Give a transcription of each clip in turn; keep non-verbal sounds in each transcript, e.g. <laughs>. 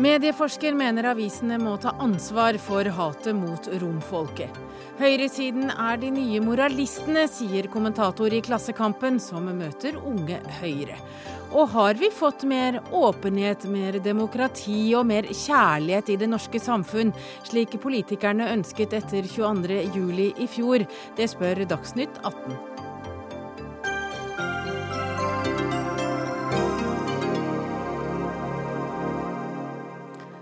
Medieforsker mener avisene må ta ansvar for hatet mot romfolket. Høyresiden er de nye moralistene, sier kommentator i Klassekampen, som møter unge Høyre. Og har vi fått mer åpenhet, mer demokrati og mer kjærlighet i det norske samfunn, slik politikerne ønsket etter 22.07 i fjor? Det spør Dagsnytt 18.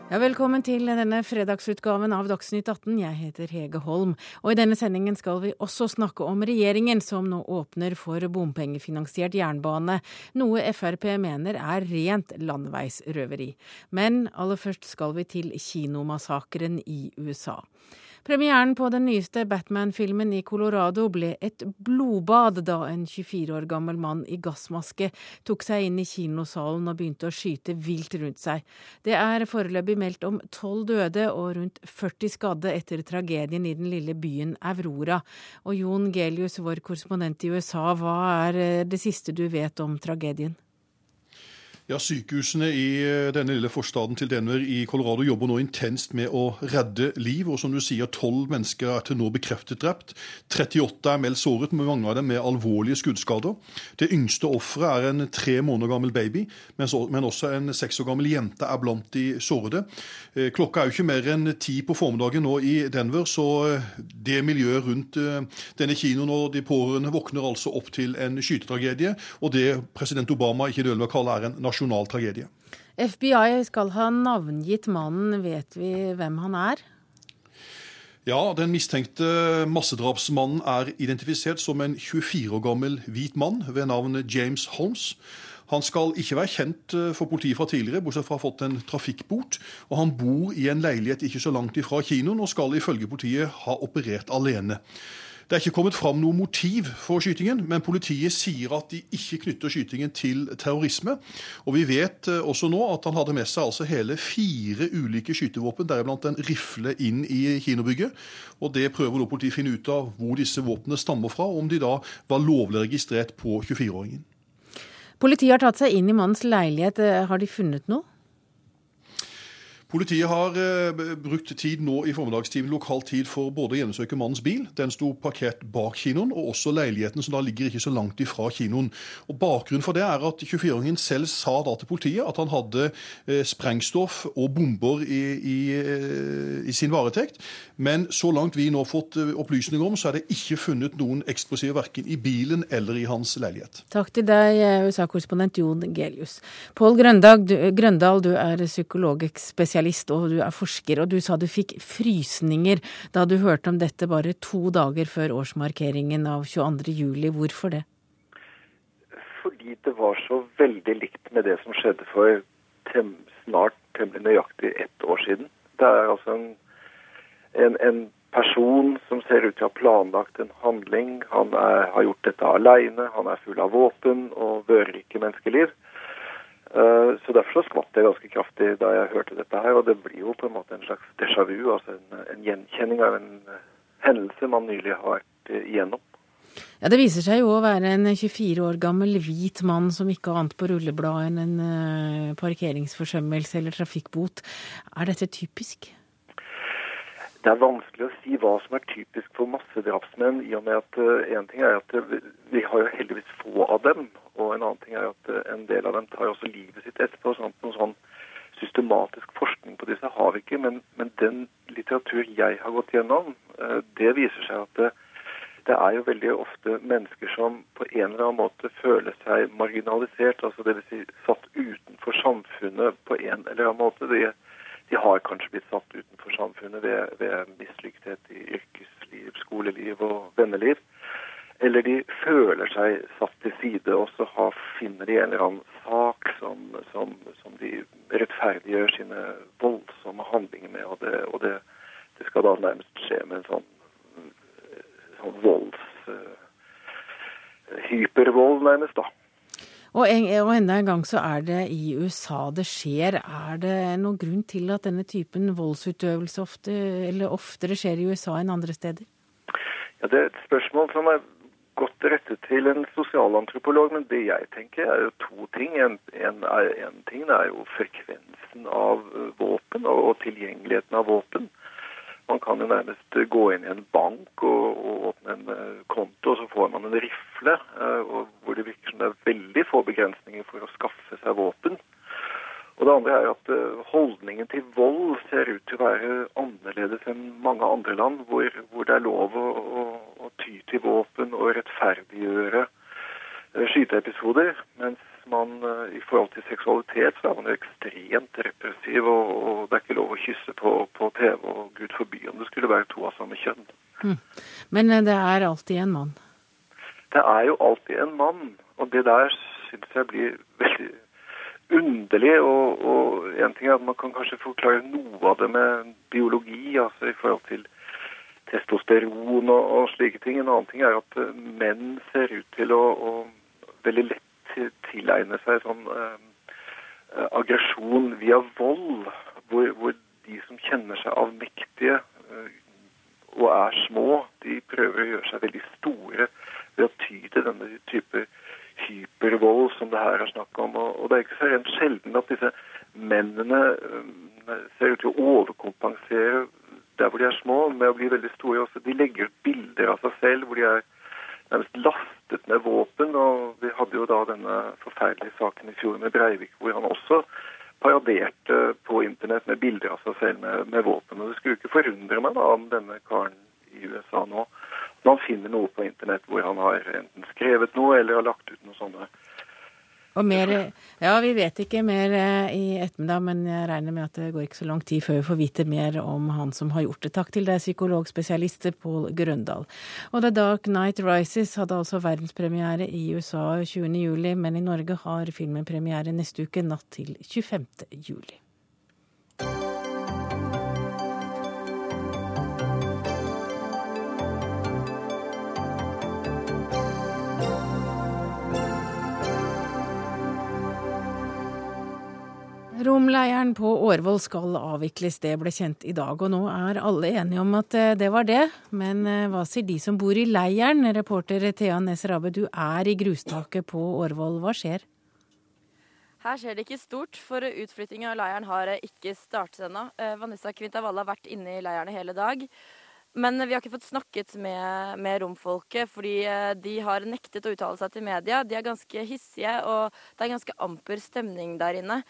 Ja, velkommen til denne fredagsutgaven av Dagsnytt 18. Jeg heter Hege Holm, og i denne sendingen skal vi også snakke om regjeringen som nå åpner for bompengefinansiert jernbane, noe Frp mener er rent landeveisrøveri. Men aller først skal vi til kinomassakren i USA. Premieren på den nyeste Batman-filmen i Colorado ble et blodbad da en 24 år gammel mann i gassmaske tok seg inn i kinosalen og begynte å skyte vilt rundt seg. Det er foreløpig meldt om tolv døde og rundt 40 skadde etter tragedien i den lille byen Aurora. Og Jon Gelius, vår korrespondent i USA, hva er det siste du vet om tragedien? Ja, Sykehusene i eh, denne lille forstaden til Denver i Colorado jobber nå intenst med å redde liv. og som du sier, Tolv mennesker er til nå bekreftet drept. 38 er meldt såret, med mange av dem med alvorlige skuddskader. Det yngste offeret er en tre måneder gammel baby, men også en seks år gammel jente er blant de sårede. Eh, klokka er jo ikke mer enn ti på formiddagen nå i Denver, så eh, det miljøet rundt denne kinoen og de pårørende våkner altså opp til en skytetragedie. Og det president Obama ikke nøler med å kalle er en nasjonal nasjonal tragedie. FBI skal ha navngitt mannen. Vet vi hvem han er? Ja, Den mistenkte massedrapsmannen er identifisert som en 24 år gammel hvit mann ved navn James Holmes. Han skal ikke være kjent eh, for politiet fra tidligere, bortsett fra å ha fått en trafikkbot. Og han bor i en leilighet ikke så langt ifra kinoen, og skal ifølge politiet ha operert alene. Det er ikke kommet fram noe motiv for skytingen, men politiet sier at de ikke knytter skytingen til terrorisme. Og vi vet eh, også nå at han hadde med seg altså hele fire ulike skytevåpen, deriblant en rifle, inn i kinobygget. Og det prøver nå politiet å finne ut av hvor disse våpnene stammer fra, og om de da var lovlig registrert på 24-åringen. Politiet har tatt seg inn i mannens leilighet. Eh, har de funnet noe? Politiet har eh, brukt tid nå i formiddagstimen lokal tid for både å gjennomsøke mannens bil, den sto parkert bak kinoen, og også leiligheten som da ligger ikke så langt ifra kinoen. Og Bakgrunnen for det er at 24-åringen selv sa da til politiet at han hadde eh, sprengstoff og bomber i, i, eh, i, sin varetekt. Men så langt vi nå har fått opplysninger om, så er det ikke funnet noen eksplosiver verken i bilen eller i hans leilighet. Takk til deg, USA-korrespondent Jon Gelius. Pål Grøndal, du er psykologspesialist spesialist og du er forsker, og du sa du fikk frysninger da du hørte om dette bare to dager før årsmarkeringen av 22. juli. Hvorfor det? Fordi det var så veldig likt med det som skjedde for tem snart temmelig nøyaktig ett år siden. Det er altså en, en, en person som ser ut til å ha planlagt en handling. Han er, har gjort dette aleine, han er full av våpen og vører ikke menneskeliv. Eh, så Derfor så skvatt jeg ganske kraftig da jeg hørte dette her. Og det blir jo på en måte en slags déjà vu, altså en, en gjenkjenning av en eh, hendelse man nylig har vært eh, igjennom. Ja, Det viser seg jo å være en 24 år gammel hvit mann som ikke har annet på rullebladet enn en parkeringsforsømmelse eller trafikkbot. Er dette typisk? Det er vanskelig å si hva som er typisk for massedrapsmenn, i og med at en ting er at vi har jo heldigvis få av dem. Og en annen ting er at eh, en del av dem tar også livet sitt etterpå. sånn at Noen sånn systematisk forskning på disse har vi ikke. Men, men den litteratur jeg har gått gjennom, eh, det viser seg at det, det, er jo veldig ofte mennesker som på en eller annen måte føler seg marginalisert. altså Dvs. Si satt utenfor samfunnet på en eller annen måte. De, de har kanskje blitt satt utenfor samfunnet ved, ved mislykkethet i yrkesliv, skoleliv og venneliv eller de føler seg satt til side, og så har, finner de en eller annen sak som, som, som de rettferdiggjør sine voldsomme handlinger med. Og det, og det, det skal da nærmest skje med en sånn, sånn volds... Uh, hypervold, nærmest, da. Og, en, og enda en gang så er det i USA det skjer. Er det noen grunn til at denne typen voldsutøvelse ofte, oftere skjer i USA enn andre steder? Ja, Det er et spørsmål som er godt rettet til en sosialantropolog, men det jeg tenker er jo to ting. En, en, en ting er jo frekvensen av våpen og, tilgjengeligheten av våpen. Man kan jo nærmest gå inn i en bank og, og åpne en konto, og så får man en rifle, hvor det virker som det er veldig få begrensninger for å skaffe seg våpen. Og det andre er at holdningen til vold ser ut til å være annerledes enn mange andre land, hvor, hvor det er lov å, å, å, ty til våpen og rettferdiggjøre skyteepisoder. Mens man i forhold til seksualitet så er man jo ekstremt repressiv, og, og, det er ikke lov å kysse på, på TV, og gud forby om det skulle være to av samme kjønn. Mm. Men det er alltid en mann? Det er jo alltid en mann, og det der syns jeg blir veldig underlig. Og, og en ting er at man kan kanskje forklare noe av det med biologi, altså i forhold til testosteron og, og slike ting. En annen ting er at eh, menn ser ut til å, å veldig lett tilegne seg sånn eh, aggresjon via vold, hvor, hvor, de som kjenner seg avmektige eh, og er små, de prøver å gjøre seg veldig store ved å ty til denne type hypervold som det her er snakk om. Og, det er ikke så rent sjelden at disse mennene eh, ser ut til å overkompensere der hvor de er små, med å bli veldig store. Også de legger ut bilder av seg selv hvor de er nærmest lastet med våpen. Og vi hadde jo da denne forferdelige saken i fjor med Breivik, hvor han også paraderte på internett med bilder av seg selv med, med våpen. Og det skulle ikke forundre meg da om denne karen i USA nå man finner noe på internett hvor han har enten skrevet noe eller har lagt ut noe sånne. Og mer, ja, Vi vet ikke mer eh, i ettermiddag, men jeg regner med at det går ikke så lang tid før vi får vite mer om han som har gjort det. Takk til deg, psykologspesialist Pål Grøndal. Og The Dark Night Rises hadde altså verdenspremiere i USA 20.07, men i Norge har filmen premiere neste uke, natt til 25.07. Romleiren på Årvoll skal avvikles, det ble kjent i dag. Og nå er alle enige om at eh, det var det. Men eh, hva sier de som bor i leiren? Reporter Thea Næss Rabe, du er i grustaket på Årvoll. Hva skjer? Her skjer det ikke stort, for utflytting av leiren har ikke startet ennå. Eh, Vanessa Kvintavalle har vært inne i leirene hele dag. Men vi har ikke fått snakket med, med, romfolket, fordi de har nektet å uttale seg til media. De er ganske hissige, og det er ganske amper stemning der inne.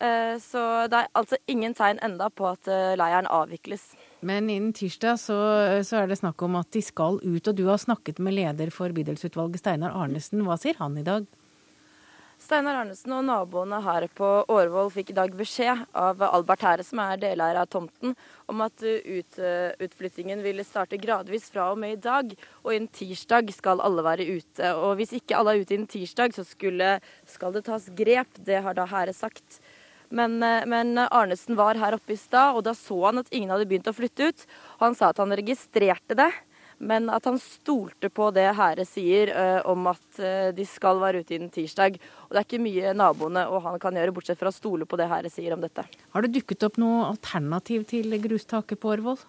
Eh, så det er altså ingen tegn enda på at eh, leiren avvikles. Men innen tirsdag så, så, er det snakk om at de skal ut, og du har snakket med leder for bydelsutvalget, Steinar Arnesen. Hva sier han i dag? Steinar Arnesen og naboene her på Årvoll fikk i dag beskjed av Albert Hære, som er deleier av tomten, om at ut, utflyttingen ville starte gradvis fra og med i dag. Og innen tirsdag skal alle være ute. Og hvis ikke alle er ute innen tirsdag, så skulle, skal det tas grep. Det har da Hære sagt. Men, eh, men, Arnesen var her oppe i stad, og da så han at ingen hadde begynt å flytte ut. Og han sa at han registrerte det, men at han stolte på det Hære sier uh, om at uh, de skal være ute innen tirsdag. Og det er ikke mye naboene og han kan gjøre, bortsett fra å stole på det Hære sier om dette. Har det dukket opp noe alternativ til grustaket på Årvoll?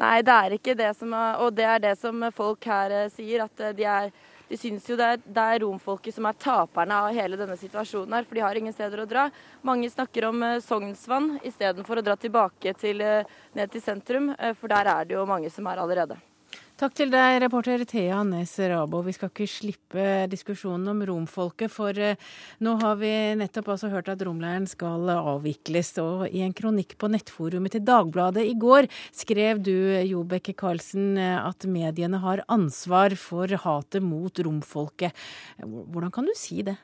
Nei, det er ikke det som er, Og det er det som folk her sier, at de er de syns jo det er, det er, romfolket som er taperne av hele denne situasjonen her, for de har ingen steder å dra. Mange snakker om uh, Sognsvann istedenfor å dra tilbake til, uh, ned til sentrum, uh, for der er det jo mange som er allerede. Takk til deg, reporter Thea Nes Rabo. Vi skal ikke slippe diskusjonen om romfolket, for eh, nå har vi nettopp altså hørt at romleiren skal avvikles. Og i en kronikk på nettforumet til Dagbladet i går skrev du, Jobeke Karlsen, at mediene har ansvar for hatet mot romfolket. Hvordan kan du si det?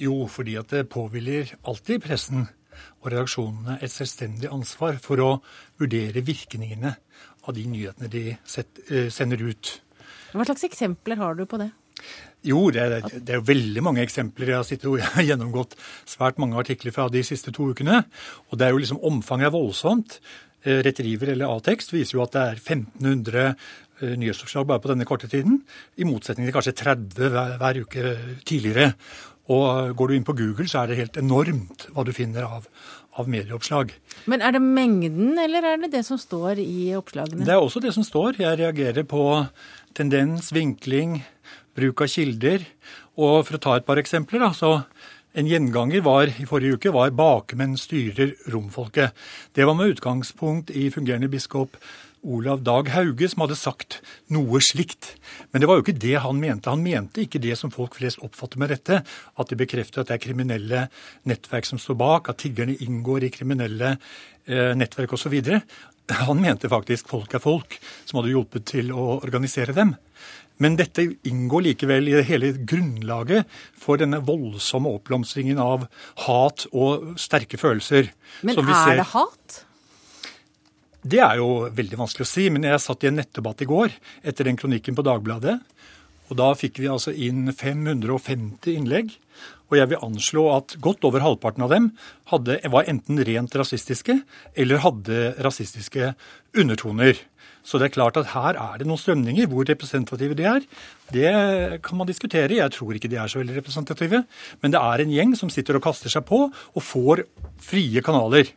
Jo, fordi at det påhviler alltid pressen og redaksjonene et selvstendig ansvar for å vurdere virkningene av de nyhetene de set, uh, sender ut. Hva slags eksempler har du på det? Jo, det det er veldig mange eksempler. Jeg har sittet og <laughs> gjennomgått svært mange artikler fra de siste to ukene. Og det er jo liksom omfanget er voldsomt. Eh, Retriever eller A-tekst viser jo at det er 1500 eh, nyhetsoppslag bare på denne korte tiden, i motsetning til kanskje 30 hver, hver uke tidligere. Og går du inn på Google, så er det helt enormt hva du finner av, av medieoppslag. Men er det mengden, eller er det det som står i oppslagene? Det er også det som står. Jeg reagerer på tendens, vinkling, bruk av kilder. Og for å ta et par eksempler, da, så En gjenganger var, i forrige uke var 'bakemenn styrer romfolket'. Det var med utgangspunkt i fungerende biskop Olav Dag Hauge som hadde sagt noe slikt. Men det var jo ikke det han mente. Han mente ikke det som folk flest oppfatter med dette, at de bekrefter at det er kriminelle nettverk som står bak, at tiggerne inngår i kriminelle eh, nettverk osv. Han mente faktisk folk er folk, som hadde hjulpet til å organisere dem. Men dette inngår likevel i det hele grunnlaget for denne voldsomme oppblomstringen av hat og sterke følelser. Men er det hat? Det er jo veldig vanskelig å si. Men jeg satt i en nettdebatt i går etter den kronikken på Dagbladet. Og da fikk vi altså inn 550 innlegg. Og jeg vil anslå at godt over halvparten av dem hadde, var enten rent rasistiske eller hadde rasistiske undertoner. Så det er klart at her er det noen strømninger. Hvor representative de er, det kan man diskutere. Jeg tror ikke de er så veldig representative. Men det er en gjeng som sitter og kaster seg på og får frie kanaler.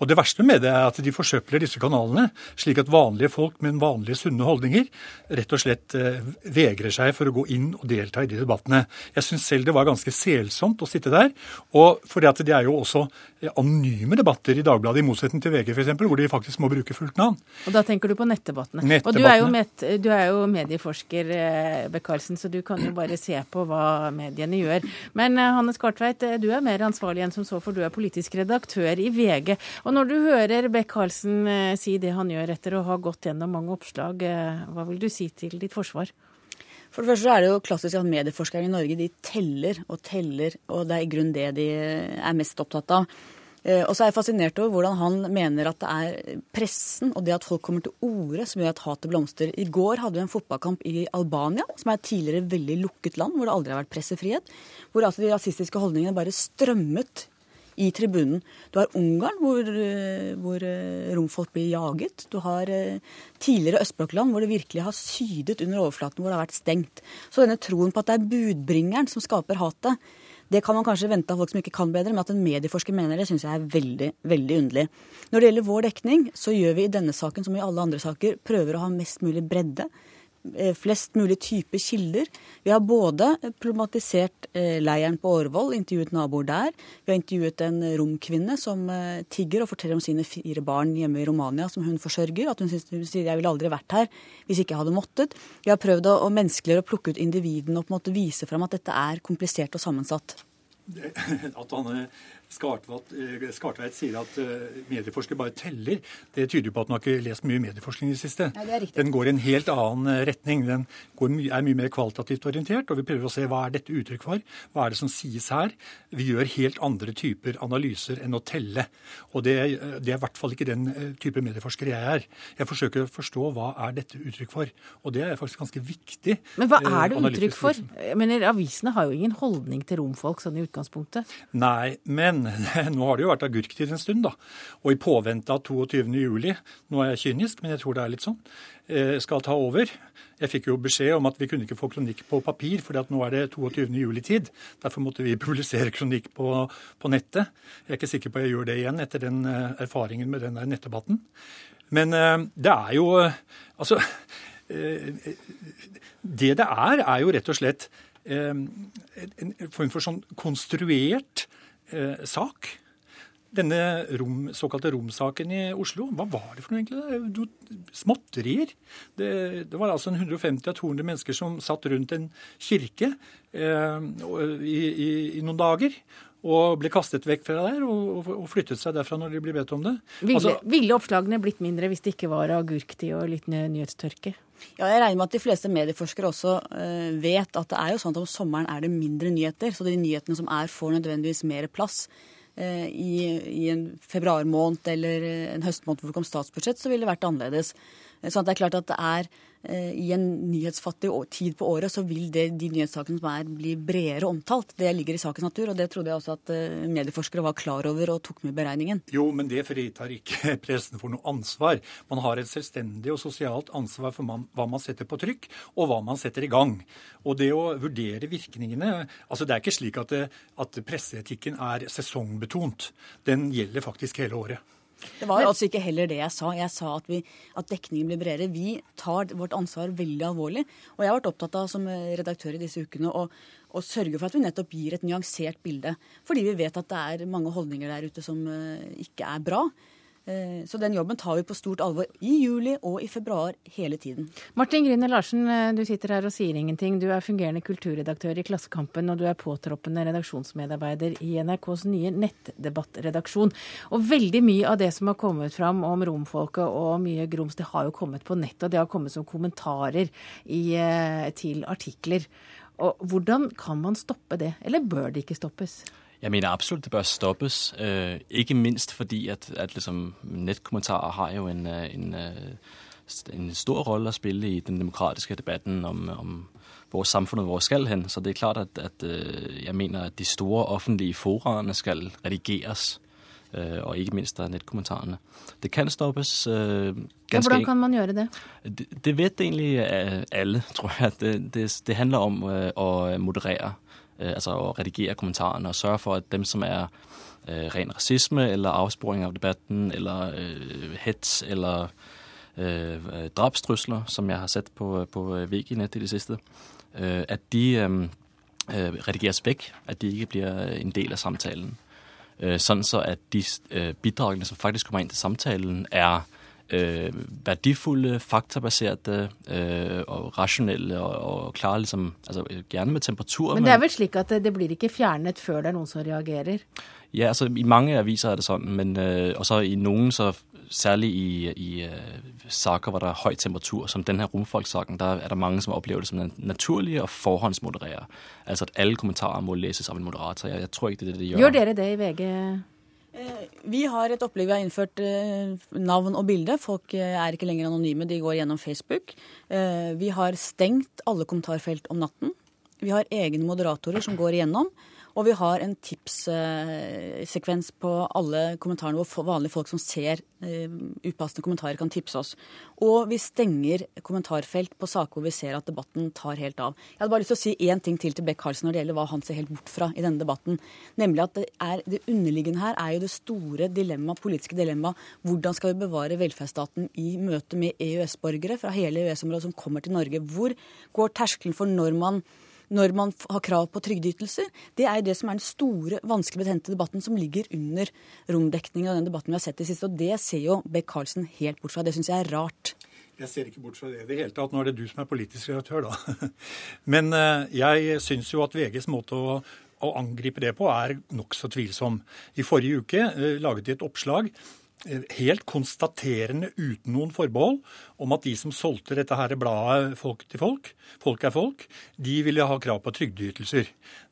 Og Det verste med det er at de forsøpler disse kanalene, slik at vanlige folk med vanlige sunne holdninger rett og slett eh, vegrer seg for å gå inn og delta i de debattene. Jeg syns selv det var ganske selsomt å sitte der. Og fordi at det er jo også eh, anonyme debatter i Dagbladet, i motsetning til VG f.eks., hvor de faktisk må bruke fullt navn. Og da tenker du på nettdebattene. nettdebattene. Og du er, jo med, du er jo medieforsker, Bekkarsen, Beck-Karlsen, så du kan jo bare se på hva mediene gjør. Men Hannes Kartveit, du er mer ansvarlig enn som så, for du er politisk redaktør i VG. Og og når du hører Beck-Karlsen eh, si det han gjør etter å ha gått gjennom mange oppslag, eh, hva vil du si til ditt forsvar? For det første er det jo klassisk at medieforskere i Norge de teller og teller, og det er i grunnen det de er mest opptatt av. Eh, og så er jeg fascinert over hvordan han mener at det er pressen og det at folk kommer til orde som gjør at hatet blomstrer. I går hadde vi en fotballkamp i Albania, som er et tidligere veldig lukket land, hvor det aldri har vært pressefrihet. Hvor altså de rasistiske holdningene bare strømmet i tribunen. Du har Ungarn, hvor, eh, hvor eh, romfolk blir jaget. Du har eh, tidligere østblokkland, hvor det virkelig har sydet under overflaten, hvor det har vært stengt. Så denne troen på at det er budbringeren som skaper hatet, det kan man kanskje vente av folk som ikke kan bedre, men at en medieforsker mener det, syns jeg er veldig veldig underlig. Når det gjelder vår dekning, så gjør vi i denne saken som i alle andre saker, prøver å ha mest mulig bredde. Eh, flest mulig type kilder. Vi har både problematisert eh, leiren på Årvoll, intervjuet naboer der. Vi har intervjuet en romkvinne som eh, tigger og forteller om sine fire barn hjemme i Romania som hun forsørger. At hun, sier jeg ville aldri vært her hvis ikke jeg hadde måttet. Vi har prøvd å, menneskeliggjøre og plukke ut individene og på en måte vise fram at dette er komplisert og sammensatt. At han Eh, Skartveit sier at uh, medieforskere bare teller, det tyder jo på at han har ikke lest mye medieforskning i det siste. Ja, det den går i en helt annen uh, retning. Den my er mye mer kvalitativt orientert, og vi prøver å se hva er dette uttrykk for. Hva er det som sies her? Vi gjør helt andre typer analyser enn å telle. Og det, det er i hvert fall ikke den type medieforsker jeg er. Jeg forsøker å forstå hva er dette uttrykk for. Og det er faktisk ganske viktig. Men hva er det uttrykk for? Jeg mener, Avisene har jo ingen holdning til romfolk sånn i utgangspunktet. Nei, men <laughs> nå har det jo vært agurktid en stund, da. Og i påvente av 22.07, nå er jeg kynisk, men jeg tror det er litt sånn, eh, skal ta over. Jeg fikk jo beskjed om at vi kunne ikke få kronikk på papir, fordi at nå er det 22.07-tid. Derfor måtte vi <laughs> publisere kronikk på, på, nettet. Jeg er ikke sikker på at jeg gjør det igjen etter den eh, erfaringen med den der nettdebatten. Men eh, det er jo Altså Det det er, er jo rett og slett en form for sånn konstruert eh, sak. Denne rom, såkalte romsaken i Oslo, hva var det for noe egentlig? Småtterier. Det, det, var altså 150-200 mennesker som satt rundt en kirke eh, i, i, i, noen dager. Og ble kastet vekk fra der og, og flyttet seg derfra når de ble bedt om det. Ville, altså, ville oppslagene blitt mindre hvis det ikke var agurktid og litt nyhetstørke? Ja, jeg regner med at de fleste medieforskere også uh, vet at det er jo sånn at om sommeren er det mindre nyheter. Så de nyhetene som er, får nødvendigvis mer plass. Uh, i, I en februarmåned eller en høstmåned hvor det kom statsbudsjett, så ville det vært annerledes. Så det er klart at det er eh, i en nyhetsfattig tid på året, så vil det, de nyhetssakene som er, bli bredere omtalt. Det ligger i sakens natur, og det trodde jeg også at eh, medieforskere var klar over og tok med i beregningen. Jo, men det fritar ikke <laughs> pressen for noe ansvar. Man har et selvstendig og sosialt ansvar for man, hva man setter på trykk, og hva man setter i gang. Og det å vurdere virkningene altså Det er ikke slik at, det, at presseetikken er sesongbetont. Den gjelder faktisk hele året. Det var altså ikke heller det jeg sa. Jeg sa at, vi, at dekningen blir bredere. Vi tar vårt ansvar veldig alvorlig. Og jeg har vært opptatt av som redaktør i disse ukene å, å sørge for at vi nettopp gir et nyansert bilde. Fordi vi vet at det er mange holdninger der ute som uh, ikke er bra. Eh, så den jobben tar vi på stort alvor i juli og i februar hele tiden. Martin Grine Larsen, eh, du sitter her og sier ingenting. Du er fungerende kulturredaktør i Klassekampen, og du er påtroppende redaksjonsmedarbeider i NRKs nye nettdebattredaksjon. Og veldig mye av det som har kommet fram om romfolket og mye grums, det har jo kommet på nett, og det har kommet som kommentarer i, eh, til artikler. Og hvordan kan man stoppe det, eller bør det ikke stoppes? Jeg mener absolutt det bør stoppes. Øh, ikke minst fordi at, at liksom, nettkommentarer har jo en, øh, en, øh, en, stor rolle å spille i den demokratiske debatten om, om hvor samfunnet vårt skal hen. Så det er klart at, at jeg mener at de store offentlige foraene skal redigeres. Og ikke minst av nettkommentarene. Det kan stoppes. ja, hvordan kan man gjøre det? Det, det vet egentlig alle, tror jeg. Det, det, det handler om å moderere altså å redigere kommentarene og sørge for at dem som er øh, ren rasisme eller avsporing av debatten eller øh, hets eller drapstrusler, som jeg har sett på, på VG-nett i det siste, at de redigeres vekk. At de ikke blir en del av samtalen. Sånn så at de bidragene som faktisk kommer inn til samtalen, er øh, verdifulle, faktabaserte øh, og rasjonelle og, og klare liksom altså Gjerne med temperatur. Men det er vel slik at det, det blir ikke fjernet før det er noen som reagerer? Ja, altså i mange aviser er det sånn, men øh, også i noen så Særlig i, i uh, saker hvor det er høy temperatur, som denne romfolksaken, der er det mange som opplever det som naturlig å forhåndsmoderere. Altså at alle kommentarer må leses av en moderator. Jeg, jeg tror ikke det er det de gjør. Gjør dere det i VG? Eh, vi har et opplegg vi har innført eh, navn og bilde. Folk eh, er ikke lenger anonyme, de går gjennom Facebook. Vi har stengt alle kommentarfelt om natten. Vi har egne moderatorer som går igjennom. Og vi har en tipssekvens på alle kommentarene hvor vanlige folk som ser uh, upassende kommentarer, kan tipse oss. Og vi stenger kommentarfelt på saker hvor vi ser at debatten tar helt av. Jeg hadde bare lyst til å si én ting til til Beck Karlsen når det gjelder hva han ser helt bort fra i denne debatten. Nemlig at det, er, det underliggende her er jo det store dilemma, politiske dilemmaet. Hvordan skal vi bevare velferdsstaten i møte med EØS-borgere fra hele EØS-området som kommer til Norge? Hvor går terskelen for når man når man har krav på trygdeytelser. Det er det som er den store, vanskelig betente debatten som ligger under romdekningen av den debatten vi har sett i siste. Og det ser jo Beck-Karlsen helt bort fra. Det syns jeg er rart. Jeg ser ikke bort fra det i det hele tatt. Nå er det du som er politisk redaktør, da. <laughs> Men eh, jeg syns jo at VGs måte å, å angripe det på er nokså tvilsom. I forrige uke eh, laget de et oppslag helt konstaterende uten noen forbehold om at de som solgte dette her bladet Folk til folk, Folk er folk, de ville ha krav på trygdeytelser.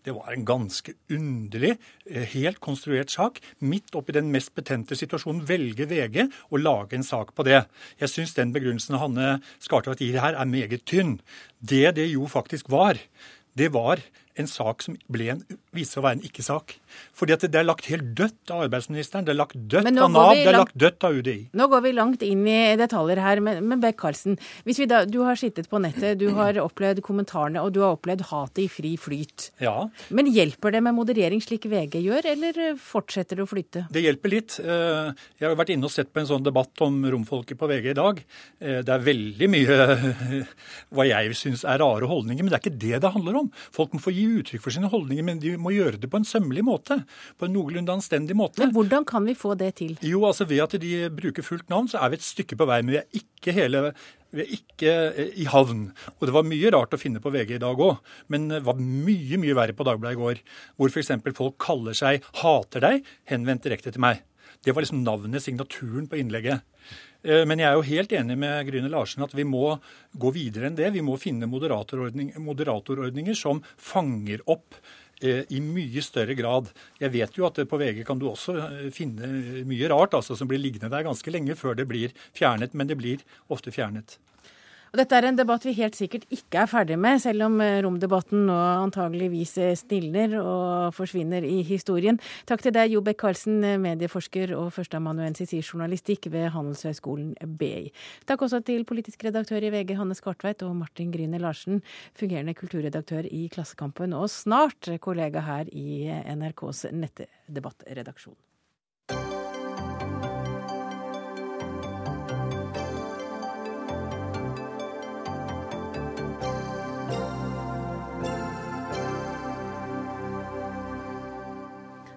Det var en ganske underlig, eh, helt konstruert sak. Midt oppi den mest betente situasjonen velger VG å lage en sak på det. Jeg syns den begrunnelsen Hanne Skartveit gir her, er meget tynn. Det det jo faktisk var, det var en sak som en, viser seg å være en ikke-sak. Fordi at det er lagt helt dødt av arbeidsministeren, det er lagt dødt av Nav, det er lagt dødt av UDI. Nå går vi langt inn i detaljer her, men, men Beck-Karlsen, du har sittet på nettet, du har opplevd kommentarene, og du har opplevd hatet i fri flyt. Ja. Men hjelper det med moderering slik VG gjør, eller fortsetter det å flyte? Det hjelper litt. Eh, jeg har vært inne og sett på en sånn debatt om romfolket på VG i dag. Eh, det er veldig mye <laughs> hva jeg syns er rare holdninger, men det er ikke det det handler om. Folk må få gi uttrykk for sine holdninger, men de må gjøre det på en sømmelig måte. På en noenlunde anstendig måte. Men hvordan kan vi få det til? Jo, altså Ved at de bruker fullt navn, så er vi et stykke på vei. Men vi er ikke hele vi er ikke eh, i havn. Og det var mye rart å finne på VG i dag òg, men det var mye mye verre på Dagbladet i går. Hvor f.eks. folk kaller seg 'hater deg', henvendt direkte til meg. Det var liksom navnet, signaturen på innlegget. Eh, men jeg er jo helt enig med Gryne Larsen at vi må gå videre enn det. Vi må finne moderatorordning, moderatorordninger som fanger opp eh, i mye større grad. Jeg vet jo at på VG kan du også eh, finne mye rart altså, som blir liggende der ganske lenge før det blir fjernet, men det blir ofte fjernet. Og dette er en debatt vi helt sikkert ikke er ferdig med, selv om eh, romdebatten nå antageligvis stiller stilner og forsvinner i historien. Takk til deg, Jo Beck Karlsen, eh, medieforsker og førsteamanuensis i journalistikk ved Handelshøyskolen BI. Takk også til politisk redaktør i VG, Hanne Skartveit, og Martin Gryner Larsen, fungerende kulturredaktør i Klassekampen, og snart kollega her i NRKs nettdebattredaksjon.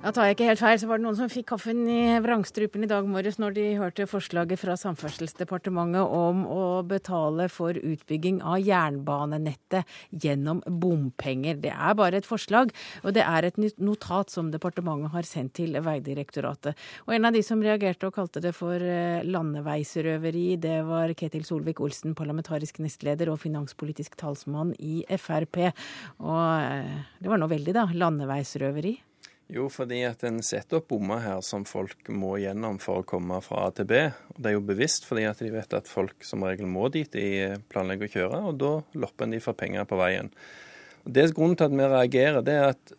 Da tar jeg ikke helt feil, så var det noen som fikk kaffen i vrangstrupen i dag morges når de hørte forslaget fra Samferdselsdepartementet om å betale for utbygging av jernbanenettet gjennom bompenger. Det er bare et forslag, og det er et notat som departementet har sendt til Vegdirektoratet. Og en av de som reagerte og kalte det for eh, landeveisrøveri, det var Ketil Solvik-Olsen, parlamentarisk nestleder og finanspolitisk talsmann i Frp. Og eh, det var nå veldig, da. Landeveisrøveri. Jo, fordi at en setter opp bommer her som folk må gjennom for å komme fra A til B. Og det er jo bevisst fordi at de vet at folk som regel må dit de planlegger å kjøre, og da lopper en de for penger på veien. Og det er Grunnen til at vi reagerer, det er at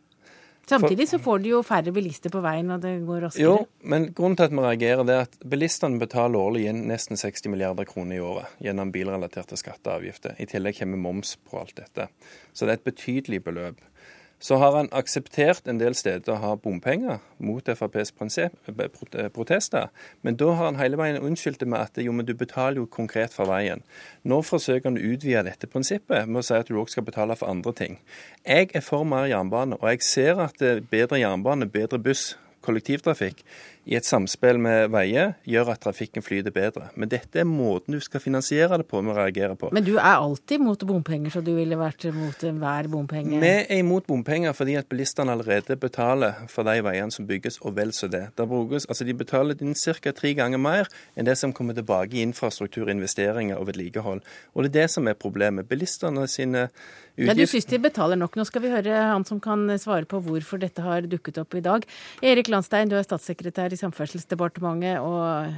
Samtidig så får de jo færre bilister på veien, og det går raskere. Jo, men grunnen til at vi reagerer, det er at bilistene betaler årlig nesten 60 milliarder kroner i året gjennom bilrelaterte skatter og avgifter. I tillegg kommer moms på alt dette. Så det er et betydelig beløp. Så har han akseptert en del steder å ha bompenger mot FrPs eh, protester. Men da har han hele veien unnskyldt det med at jo, men du betaler jo konkret for veien. Nå forsøker han å utvide dette prinsippet med å si at du òg skal betale for andre ting. Jeg er for mer jernbane, og jeg ser at bedre jernbane, bedre buss, kollektivtrafikk i et samspill med veier gjør at trafikken flyter bedre. Men dette er måten du skal finansiere det på vi reagerer på. Men du er alltid mot bompenger, så du ville vært mot enhver bompenge? Vi er imot bompenger fordi at bilistene allerede betaler for de veiene som bygges, og vel så det. Brukes, altså de betaler inn ca. tre ganger mer enn det som kommer tilbake i infrastruktur, investeringer og vedlikehold. Og det er det som er problemet. Bilistene sine utgifter Men Du syns de betaler nok. Nå skal vi høre han som kan svare på hvorfor dette har dukket opp i dag. Erik Landstein, du er statssekretær i Samferdselsdepartementet. og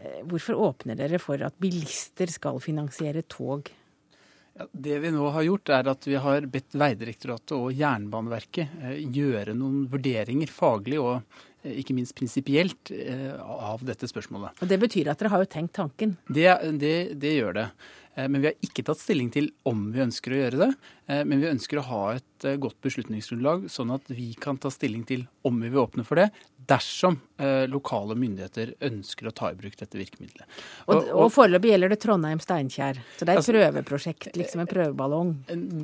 eh, Hvorfor åpner dere for at bilister skal finansiere tog? Ja, det vi nå har gjort, er at vi har bedt Vegdirektoratet og Jernbaneverket eh, gjøre noen vurderinger faglig og eh, ikke minst prinsipielt av dette spørsmålet. Og Det betyr at dere har jo tenkt tanken? Det, det, det gjør det. Men vi har ikke tatt stilling til om vi ønsker å gjøre det. Men vi ønsker å ha et godt beslutningsgrunnlag, sånn at vi kan ta stilling til om vi vil åpne for det dersom eh, lokale myndigheter ønsker å ta i bruk dette virkemidlet. Og, og, og foreløpig gjelder det Trondheim-Steinkjer, så det er et altså, prøveprosjekt, liksom en prøveballong?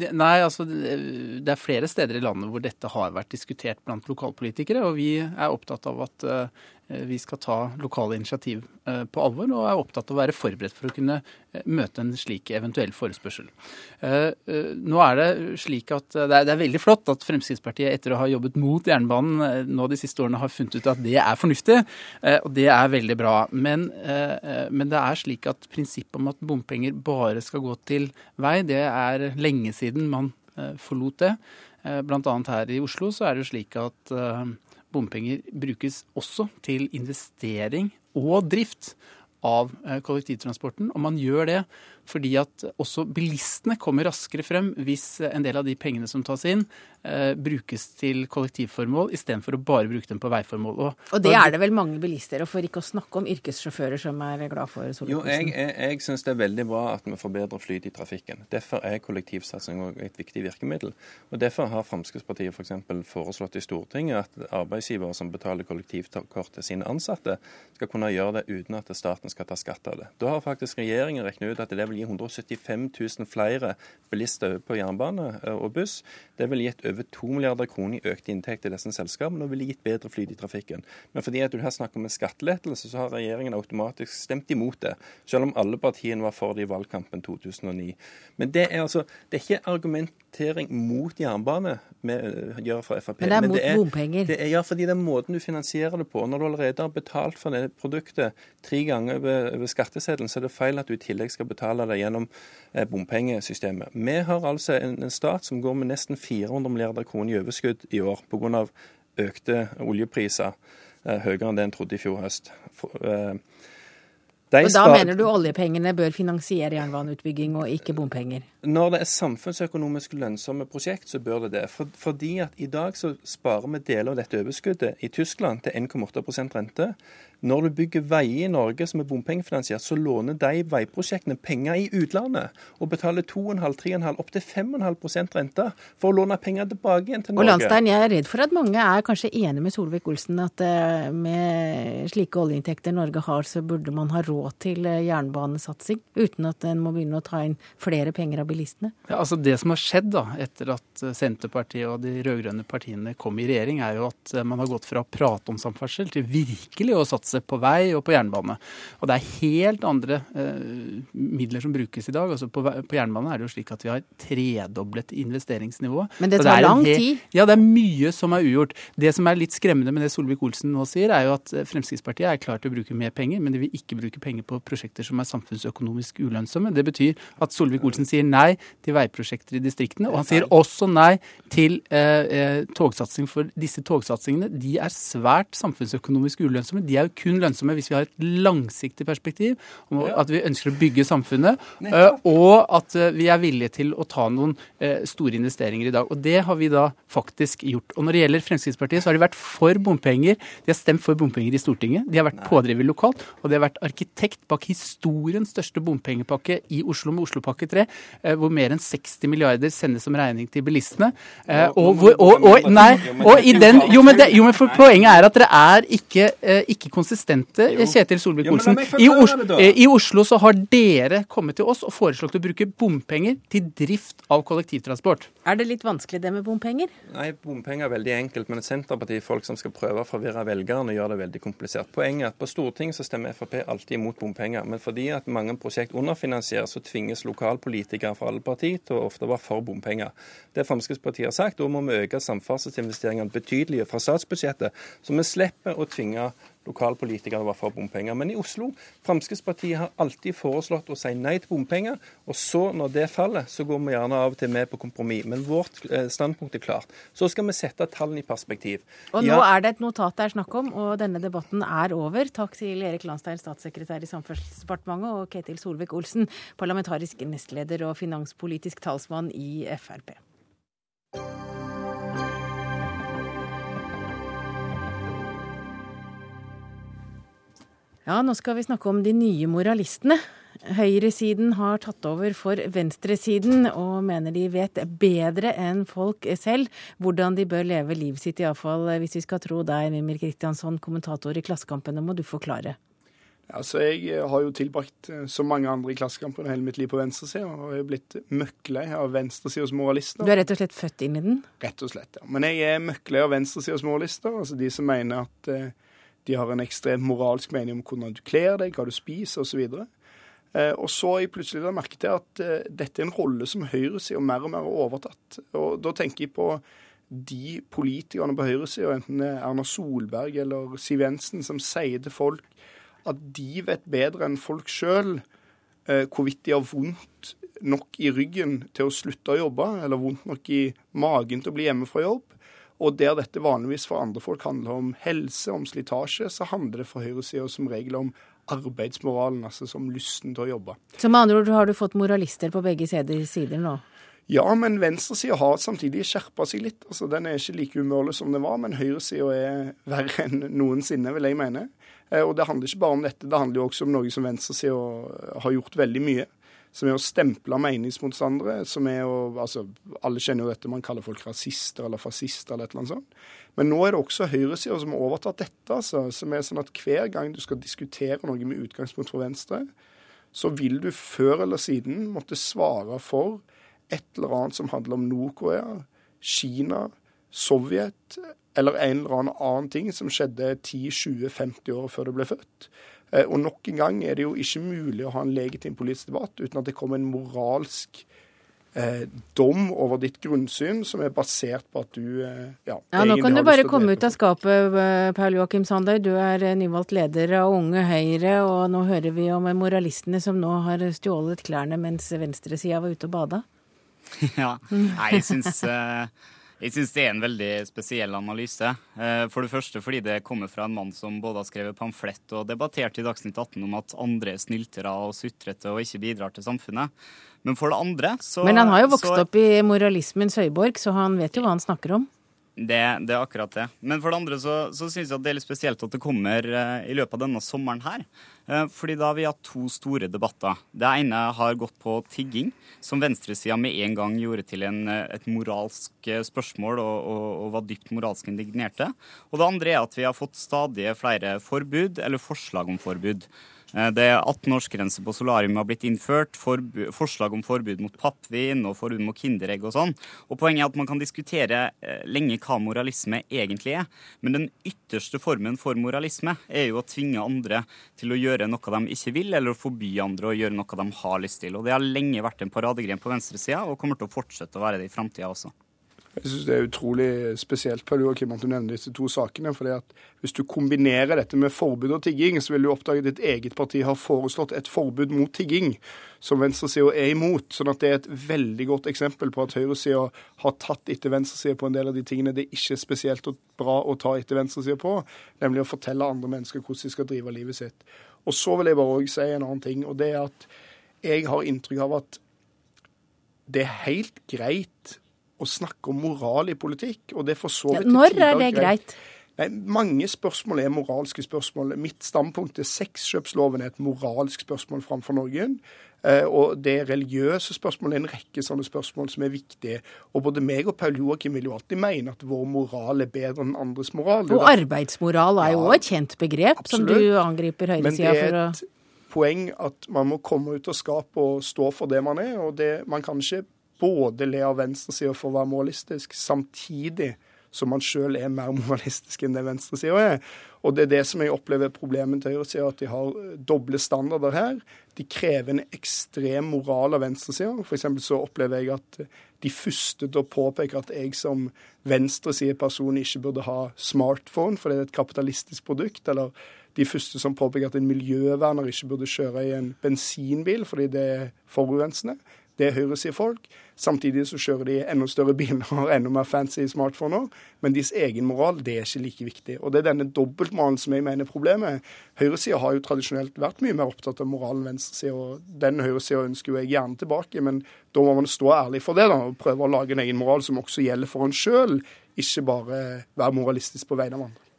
Det, nei, altså det er flere steder i landet hvor dette har vært diskutert blant lokalpolitikere, og vi er opptatt av at vi skal ta lokale initiativ uh, på alvor, og er opptatt av å være forberedt for å kunne uh, møte en slik eventuell forespørsel. Nå er det slik at det er, veldig flott at Fremskrittspartiet etter å ha jobbet mot jernbanen nå de siste årene har funnet ut at det er fornuftig, eh, og det er veldig bra. Men, eh, men, det er slik at prinsippet om at bompenger bare skal gå til vei, det er lenge siden man eh, forlot det. Blant annet her i Oslo så er det jo slik at bompenger brukes også til investering og drift av kollektivtransporten. Og man gjør det fordi at også bilistene kommer raskere frem hvis en del av de pengene som tas inn, eh, brukes til kollektivformål istedenfor å bare bruke dem på veiformål. Og, og det er det vel mange bilister, og for ikke å snakke om yrkessjåfører som er glad for Jo, jeg, jeg, jeg syns det er veldig bra at vi forbedrer flyt i trafikken. Derfor er kollektivsatsing et viktig virkemiddel. Og Derfor har Fremskrittspartiet f.eks. For foreslått i Stortinget at arbeidsgivere som betaler kollektivkort til sine ansatte, skal kunne gjøre det uten at staten skal ta skatt av det. Da har faktisk regjeringen regnet ut at det vil gi 175 000 flere bilister på jernbane eh, og buss. Det ville gitt over 2 milliarder kroner i økte inntekter til disse selskapene og ville gitt bedre flyt i trafikken. Men fordi at du her snakker om en skattelettelse, så har regjeringen automatisk stemt imot det. Selv om alle partiene var for det i valgkampen 2009. Men det er altså, det er ikke argumentering mot jernbane vi eh, gjør fra Frp. Men det er mot det er, bompenger? Det er, ja, fordi det er måten du finansierer det på. Når du allerede har betalt for det produktet tre ganger over, over skatteseddelen, så er det feil at du i tillegg skal betale det gjennom eh, bompengesystemet. Vi har altså en, en, stat som går med nesten 400 milliarder kroner i overskudd i år pga. økte oljepriser, eh, høyere enn det en trodde i fjor høst. For, eh, og Da mener du oljepengene bør finansiere jernbaneutbygging og ikke bompenger? Når det er samfunnsøkonomisk lønnsomme prosjekt, så bør det det. For, fordi at i dag så sparer vi deler av dette overskuddet i Tyskland til 1,8% rente. Når du bygger veier i Norge som er bompengefinansiert, så låner de veiprosjektene penger i utlandet og betaler 2,5-3,5 opptil 5,5 rente for å låne penger tilbake igjen til Norge. Og Landstein, jeg er redd for at mange er kanskje enig med Solvik-Olsen at eh, med slike oljeinntekter Norge har, så burde man ha råd til eh, jernbanesatsing, uten at en må begynne å ta inn flere penger av bilistene? Ja, altså Det som har skjedd da, etter at eh, Senterpartiet og de rød-grønne partiene kom i regjering, er jo at man har gått fra å prate om samferdsel til virkelig å satse på vei og på jernbane. Og det er helt andre eh, midler som brukes i dag. Altså på, på, jernbane er det jo slik at vi har tredoblet investeringsnivået. Men det tar det lang tid? Ja, det er mye som er ugjort. Det som er litt skremmende med det Solvik-Olsen nå sier, er jo at eh, Fremskrittspartiet er klar til å bruke mer penger, men de vil ikke bruke penger på prosjekter som er samfunnsøkonomisk ulønnsomme. Det betyr at Solvik-Olsen sier nei til veiprosjekter i distriktene, og han sier også nei til eh, eh togsatsing for disse togsatsingene. De er svært samfunnsøkonomisk ulønnsomme. De er jo kun lønnsomme hvis vi har et langsiktig perspektiv, at vi ønsker å bygge samfunnet, eh, og at eh, vi er villige til å ta noen eh, store investeringer i dag. Og det har vi da faktisk gjort. Og når det gjelder Fremskrittspartiet, så har de vært for bompenger. De har stemt for bompenger i Stortinget. De har vært pådriver lokalt, og de har vært arkitekt bak historiens største bompengepakke i Oslo med Oslopakke 3, hvor mer enn 60 milliarder sendes som regning til bilistene. Og, og, og, og nei, og i den, jo, men, det, jo, men Poenget er at dere er ikke, ikke konsistente, Kjetil Solvik-Olsen. I, I, Oslo så har dere kommet til oss og foreslått å bruke bompenger til drift av kollektivtransport. Er det litt vanskelig det med bompenger? Nei, bompenger er veldig enkelt. Men Senterparti-folk som skal prøve å forvirre velgerne, gjør det veldig komplisert. Poenget er at på Stortinget så stemmer Frp alltid imot bompenger. Men fordi at mange prosjekt underfinansieres, så tvinges lokalpolitikere fra alle partier til å ofte være for bompenger. Det Fremskrittspartiet har sagt, da må vi øke samferdselsinvesteringene betydelig fra statsbudsjettet, så vi slipper å tvinge lokalpolitikerne var for bompenger. Men i Oslo Fremskrittspartiet har alltid foreslått å si nei til bompenger. Og så, når det faller, så går vi gjerne av og til med på kompromiss. Men vårt eh, standpunkt er klart. Så skal vi sette tallene i perspektiv. Og nå ja. er det et notat det er snakk om, og denne debatten er over. Takk til Erik Landstein, statssekretær i Samferdselsdepartementet, og Ketil Solvik-Olsen, parlamentarisk nestleder og finanspolitisk talsmann i Frp. Ja, nå skal vi snakke om de nye moralistene. Høyresiden har tatt over for venstresiden og mener de vet bedre enn folk selv hvordan de bør leve livet sitt, iallfall hvis vi skal tro deg, Mimir Kristiansson, kommentator i Klassekampen. Nå må du forklare. Altså, jeg har jo tilbrakt så som mange andre i Klassekampen hele mitt liv på venstresida, og jeg er blitt møkklei av venstresidas moralister. Du er rett og slett født inn i den? Rett og slett, ja. Men jeg er møkklei av venstresidas moralister, altså de som mener at eh, de har en ekstremt moralsk mening om hvordan du kler deg, hva du spiser osv. Eh, og så har jeg plutselig merket at eh, dette er en rolle som høyresida mer og mer har overtatt. Og da tenker jeg på de politikerne på høyresida, enten det er Erna Solberg eller Siv Jensen, som sier til folk at de vet bedre enn folk sjøl eh, hvorvidt de har vondt nok i ryggen til å slutte å jobbe, eller vondt nok i magen til å bli hjemme fra jobb. Og der dette vanligvis for andre folk handler om helse, om slitasje, så handler det for høyresida som regel om arbeidsmoralen, altså som lysten til å jobbe. Så med andre ord har du fått moralister på begge sider nå? Ja, men venstresida har samtidig skjerpa seg litt. Altså, Den er ikke like umålig som den var, men høyresida er verre enn noensinne, vil jeg mene. Eh, og det handler ikke bare om dette, det handler jo også om noe som venstresida har gjort veldig mye som er å stemple meningsmotstandere. som er å, altså, Alle kjenner jo dette man kaller folk rasister eller fascister eller et eller annet sånt. Men nå er det også høyresida som har overtatt dette. altså, som er sånn at Hver gang du skal diskutere noe med utgangspunkt fra venstre, så vil du før eller siden måtte svare for et eller annet som handler om Nord-Korea, Kina, Sovjet eller en eller annen annen ting som skjedde 10-20-50 år før du ble født. Eh, og nok en gang er det jo ikke mulig å ha en legitim politisk debatt uten at det kommer en moralsk eh, dom over ditt grunnsyn som er basert på at du eh, ja, ja, Nå kan du bare komme ut av skapet, eh, Paul Joakim Sandøy. Du er eh, nyvalgt leder av Unge Høyre, og nå hører vi om moralistene som nå har stjålet klærne mens venstresida var ute og bada. <laughs> Ja, Nei, jeg syns uh... Jeg syns det er en veldig spesiell analyse. Eh, for det første fordi det kommer fra en mann som både har skrevet pamflett og debattert i Dagsnytt 18 om at andre er snyltere og sutrete og ikke bidrar til samfunnet. Men for det andre så Men han har jo vokst så... opp i moralismens høyborg, så han vet jo hva han snakker om? Det, det, er akkurat det. Men for det andre så, så syns jeg det er litt spesielt at det kommer uh, i løpet av denne sommeren her. Uh, fordi da har vi hatt to store debatter. Det ene har gått på tigging, som venstresida med en gang gjorde til en, uh, et moralsk spørsmål og, og, og, var dypt moralsk indignerte. Og det andre er at vi har fått stadig flere forbud, eller forslag om forbud. Eh, det er 18-årsgrense på solarium har blitt innført, forslag om forbud mot pappvin og forbud mot kinderegg og sånn. Og Poenget er at man kan diskutere eh, lenge hva moralisme egentlig er. Men den ytterste formen for moralisme er jo å tvinge andre til å gjøre noe de ikke vil, eller å forby andre å gjøre noe de har lyst til. Og Det har lenge vært en paradegren på venstresida, og kommer til å fortsette å være det i framtida også. Jeg synes Det er utrolig spesielt Paul Joachim, at du nevner disse to sakene. at Hvis du kombinerer dette med forbud og tigging, så vil du oppdage at ditt eget parti har foreslått et forbud mot tigging, som venstresida er imot. sånn at Det er et veldig godt eksempel på at høyresida har tatt etter venstresida på en del av de tingene det er ikke spesielt bra å ta etter venstresida på, nemlig å fortelle andre mennesker hvordan de skal drive livet sitt. Og Så vil jeg bare også si en annen ting, og det er at jeg har inntrykk av at det er helt greit å snakke om moral i politikk. og det er for så vidt... Ja, når er det greit? Nei, mange spørsmål er moralske spørsmål. Mitt standpunkt er sexkjøpsloven er et moralsk spørsmål framfor Norge. Eh, og det religiøse spørsmålet er en rekke sånne spørsmål som er viktige. Og både meg og Paul Joakim vil jo alltid mene at vår moral er bedre enn andres moral. Og arbeidsmoral er jo òg ja, et kjent begrep, absolutt. som du angriper høyresida for å Men det er et poeng at man må komme ut av skapet og stå for det man er. og det, Man kan ikke både le av venstresida for å være moralistisk, samtidig som man sjøl er mer <laughs> moralistisk enn det venstresida er. Og det er det som jeg opplever problemet til høyresida, at de har doble standarder her. De krever en ekstrem moral av venstresida. F.eks. så opplever jeg at de første til å påpeke at jeg som venstresideperson ikke burde ha smartphone, for det er et kapitalistisk produkt. eller de første som påpeker at en miljøverner ikke burde kjøre i en bensinbil fordi det er forurensende. Det er høyresidefolk. Samtidig så kjører de enda større biler og har enda mer fancy smartphoner. Men deres egen moral det er ikke like viktig. Og Det er denne dobbeltmoralen som jeg mener er problemet. Høyresida har jo tradisjonelt vært mye mer opptatt av moralen enn. Og den høyresida ønsker jo jeg gjerne tilbake, men da må man stå ærlig for det da, og prøve å lage en egen moral som også gjelder for en sjøl. Ikke bare være moralistisk på vegne av andre.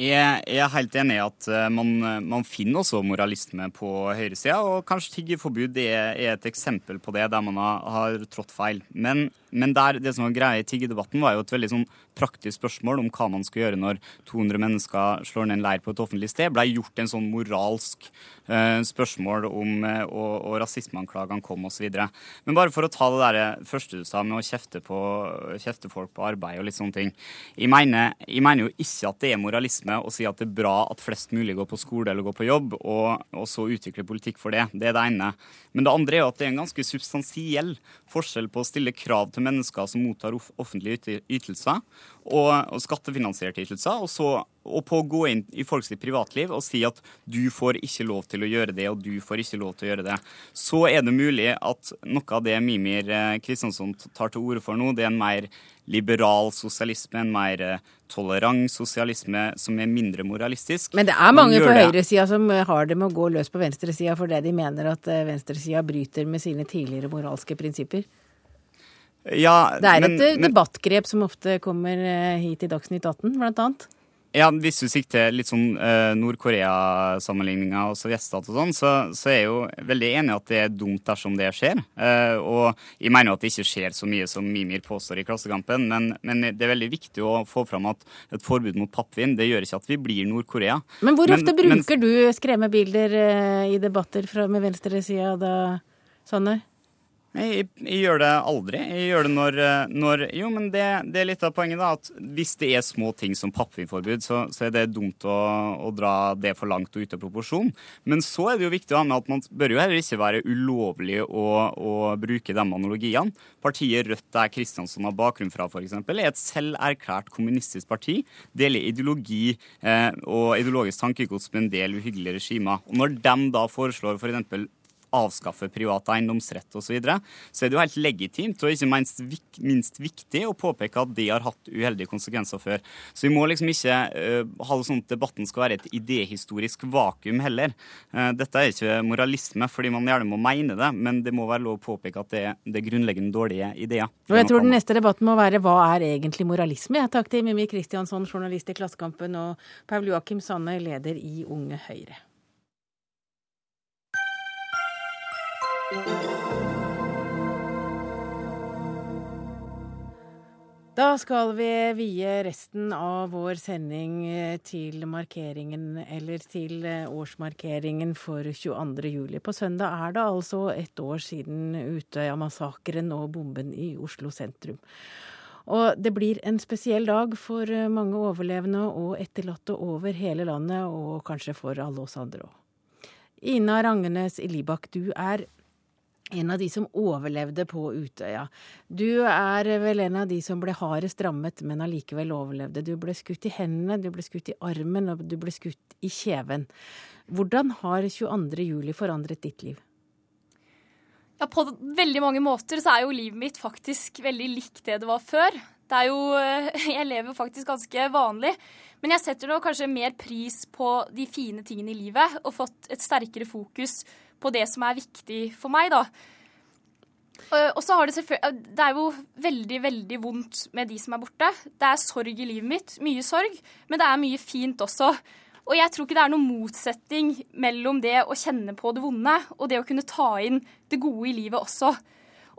Jeg, er helt enig i at eh, man, man finner også moralisme på høyresida, og kanskje tiggerforbud er, er, et eksempel på det, der man har, har trådt feil. Men men der, det som var greia i tiggedebatten, var jo et veldig sånn praktisk spørsmål om hva man skal gjøre når 200 mennesker slår ned en leir på et offentlig sted. Blei gjort en sånn moralsk uh, spørsmål om uh, og, og rasismeanklagene kom osv. Men bare for å ta det der første du sa med å kjefte, på, kjefte folk på arbeid og litt sånne ting. Jeg mener, jeg mener, jo ikke at det er moralisme å si at det er bra at flest mulig går på skole eller går på jobb, og, og så utvikle politikk for det. Det er det ene. Men det andre er jo at det er en ganske substansiell forskjell på å stille krav til mennesker som mottar offentlige ytelser, og, og skattefinansierte ytelser, og, så, og på å gå inn i folks privatliv og si at du får ikke lov til å gjøre det, og du får ikke lov til å gjøre det. Så er det mulig at noe av det Mimir Kristiansson Kristjansson tar til orde for nå, det er en mer liberal sosialisme, en mer eh, tolerant sosialisme som er mindre moralistisk. Men det er mange på høyresida som har det med å gå løs på venstresida fordi de mener at eh, venstresida bryter med sine tidligere moralske prinsipper? Ja, det er et men, debattgrep som ofte kommer eh, hit i Dagsnytt 18, blant annet. Ja, Hvis du sikter litt sånn uh, Nord-Korea-sammenligninger og sovjetstat og sånn, så, så, er jeg jo veldig enig i at det er dumt dersom det skjer. Og jeg mener jo at det ikke skjer så mye som Mimir påstår i Klassekampen, men, men, det er veldig viktig å få fram at et forbud mot pappvin det gjør ikke at vi blir Nord-Korea. Men hvor ofte bruker men, du skremmebilder i debatter fra, med venstresida da, Sanner? Jeg, jeg, gjør det aldri. Jeg gjør det når, eh, når Jo, men det, det, er litt av poenget, da. At hvis det er små ting som pappvinforbud, så, så er det dumt å, å, dra det for langt og ut av proporsjon. Men så er det jo viktig å ha med at man bør jo heller ikke være ulovlig å, å bruke de analogiene. Partiet Rødt, der Kristiansson har bakgrunn fra, f.eks., er et selverklært kommunistisk parti. Deler ideologi eh, og ideologisk tankegods med en del uhyggelige regimer. Og når de da foreslår f.eks. For avskaffe privat eiendomsrett osv., så, videre, så er det jo helt legitimt og ikke minst, minst, viktig å påpeke at det har hatt uheldige konsekvenser før. Så vi må liksom ikke uh, ha det sånn at debatten skal være et idehistorisk vakuum heller. Uh, dette er ikke moralisme, fordi man gjerne må mene det, men det må være lov å påpeke at det, det er grunnleggende dårlige ideer. Og jeg tror den neste debatten må være hva er egentlig moralisme? Takk til Mimmi Kristiansson, journalist i Klassekampen, og Paul Joakim Sanne, leder i Unge Høyre. Da skal vi vie resten av vår sending eh, til markeringen, eller til eh, årsmarkeringen for 22. juli. På søndag er det altså ett år siden Utøya-massakren og bomben i Oslo sentrum. Og det blir en spesiell dag for eh, mange overlevende og etterlatte over hele landet, og kanskje for alle oss andre òg. Ina Rangenes Ilibak, du er en av de som overlevde på Utøya. Du er vel en av de som ble hardest rammet, men allikevel overlevde. Du ble skutt i hendene, du ble skutt i armen, og du ble skutt i kjeven. Hvordan har 22. juli forandret ditt liv? Ja, På veldig mange måter så er jo livet mitt faktisk veldig likt det det var før. Det er jo, <laughs> Jeg lever jo faktisk ganske vanlig. Men jeg setter nå kanskje mer pris på de fine tingene i livet og fått et sterkere fokus på det som er viktig for meg, da. Og så har det selvfølgelig Det er jo veldig, veldig vondt med de som er borte. Det er sorg i livet mitt. Mye sorg. Men det er mye fint også. Og jeg tror ikke det er noen motsetning mellom det å kjenne på det vonde og det å kunne ta inn det gode i livet også.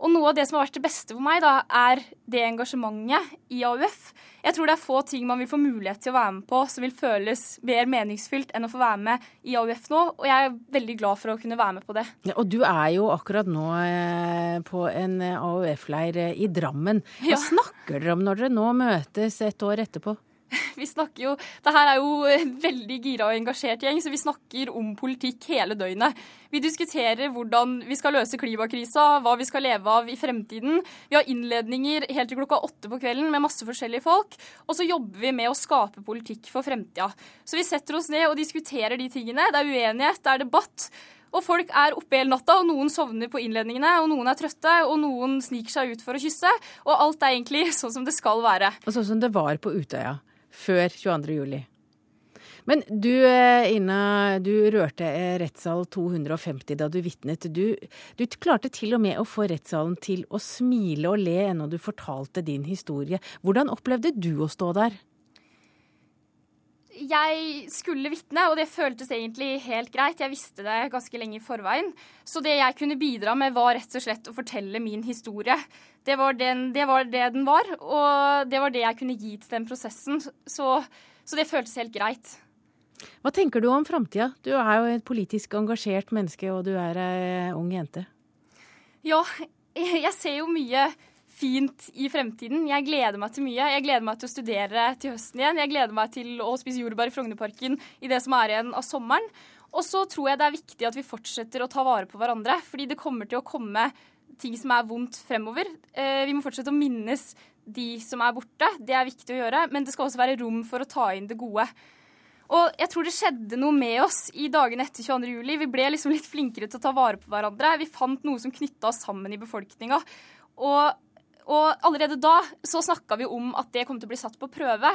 Og noe av det som har vært det beste for meg, da, er det engasjementet i AUF. Jeg tror det er få ting man vil få mulighet til å være med på som vil føles mer meningsfylt enn å få være med i AUF nå, og jeg er veldig glad for å kunne være med på det. Ja, og du er jo akkurat nå eh, på en eh, AUF-leir eh, i Drammen. Hva ja. snakker dere om når dere nå møtes et år etterpå? <laughs> Vi snakker jo Det her er jo en veldig gira og engasjert gjeng, så vi snakker om politikk hele døgnet. Vi diskuterer hvordan vi skal løse klimakrisa, hva vi skal leve av i fremtiden. Vi har innledninger helt til klokka åtte på kvelden med masse forskjellige folk. Og så jobber vi med å skape politikk for fremtida. Så vi setter oss ned og diskuterer de tingene. Det er uenighet, det er debatt. Og folk er oppe hele natta, og noen sovner på innledningene, og noen er trøtte, og noen sniker seg ut for å kysse. Og alt er egentlig sånn som det skal være. Og sånn som det var på Utøya før 22. juli. Men du, eh, Ina, du rørte rettssal 250 da du vitnet. Du, du, klarte til og med å få rettssalen til å smile og le ennå du fortalte din historie. Hvordan opplevde du å stå der? Jeg skulle vitne, og det føltes egentlig helt greit. Jeg visste det ganske lenge i forveien. Så det jeg kunne bidra med, var rett og slett å fortelle min historie. Det var, den, det var det den var, og det var det jeg kunne gi til den prosessen. Så, så det føltes helt greit. Hva tenker du om framtida? Du er jo et politisk engasjert menneske, og du er ei ung jente. Ja, <laughs> jeg ser jo mye fint i fremtiden. Jeg gleder meg til mye. Jeg gleder meg til å studere til høsten igjen. Jeg gleder meg til å spise jordbær i Frognerparken i det som er igjen av sommeren. Og så tror jeg det er viktig at vi fortsetter å ta vare på hverandre, fordi det kommer til å komme ting som er vondt fremover. Eh, vi må fortsette å minnes de som er borte. Det er viktig å gjøre. Men det skal også være rom for å ta inn det gode. Og jeg tror det skjedde noe med oss i dagene etter 22. juli. Vi ble liksom litt flinkere til å ta vare på hverandre. Vi fant noe som knytta oss sammen i befolkninga. Og og allerede da så snakka vi om at det kom til å bli satt på prøve.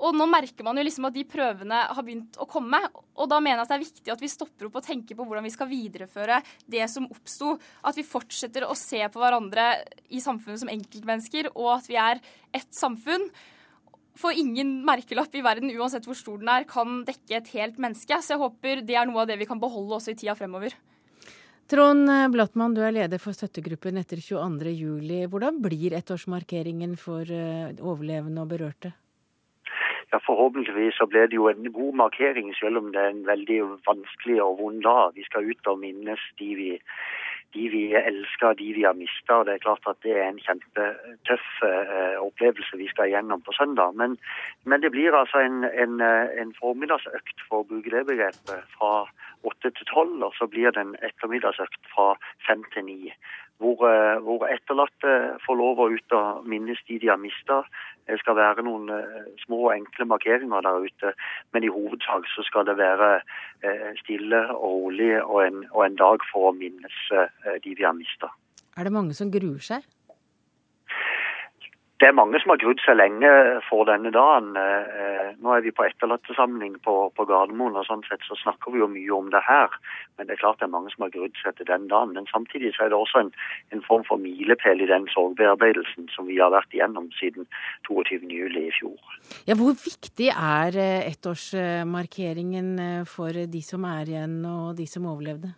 Og nå merker man jo liksom at de prøvene har begynt å komme. Og da mener jeg at det er viktig at vi stopper opp og tenker på hvordan vi skal videreføre det som oppsto. At vi fortsetter å se på hverandre i samfunnet som enkeltmennesker, og at vi er ett samfunn. For ingen merkelapp i verden, uansett hvor stor den er, kan dekke et helt menneske. Så jeg håper det er noe av det vi kan beholde også i tida fremover. Trond Blattmann, du er leder for støttegruppen etter 22.07. Hvordan blir ettårsmarkeringen for eh, overlevende og berørte? Ja, Forhåpentligvis så blir det jo en god markering, selv om det er en veldig vanskelig og vond dag. Vi skal ut og minnes de vi de vi elsker, de vi har mista. Det er klart at det er en kjempetøff uh, opplevelse vi skal gjennom på søndag. Men, men det blir altså en, en, eh, en, formiddagsøkt, for å bruke det begrepet, fra åtte til tolv. Og så blir det en ettermiddagsøkt fra fem til ni. hvor, eh, hvor etterlatte får lov å ut og minnes de de har mista. Det skal være noen uh, små og enkle markeringer der ute, men i hovedsak så skal det være uh, stille og rolig og en, og en, dag for å minnes de vi har mista. Er det mange som gruer seg? Det er mange som har grudd seg lenge for denne dagen. Eh, nå er vi på etterlattesamling på, på Gardermoen, og sånn sett så snakker vi jo mye om det her. Men det er klart det er mange som har grudd seg til den dagen. Men samtidig så er det også en, en form for milepæl i den sorgbearbeidelsen som vi har vært igjennom siden 22.07. i fjor. Ja, Hvor viktig er eh, ettårsmarkeringen eh, for de som er igjen og de som overlevde?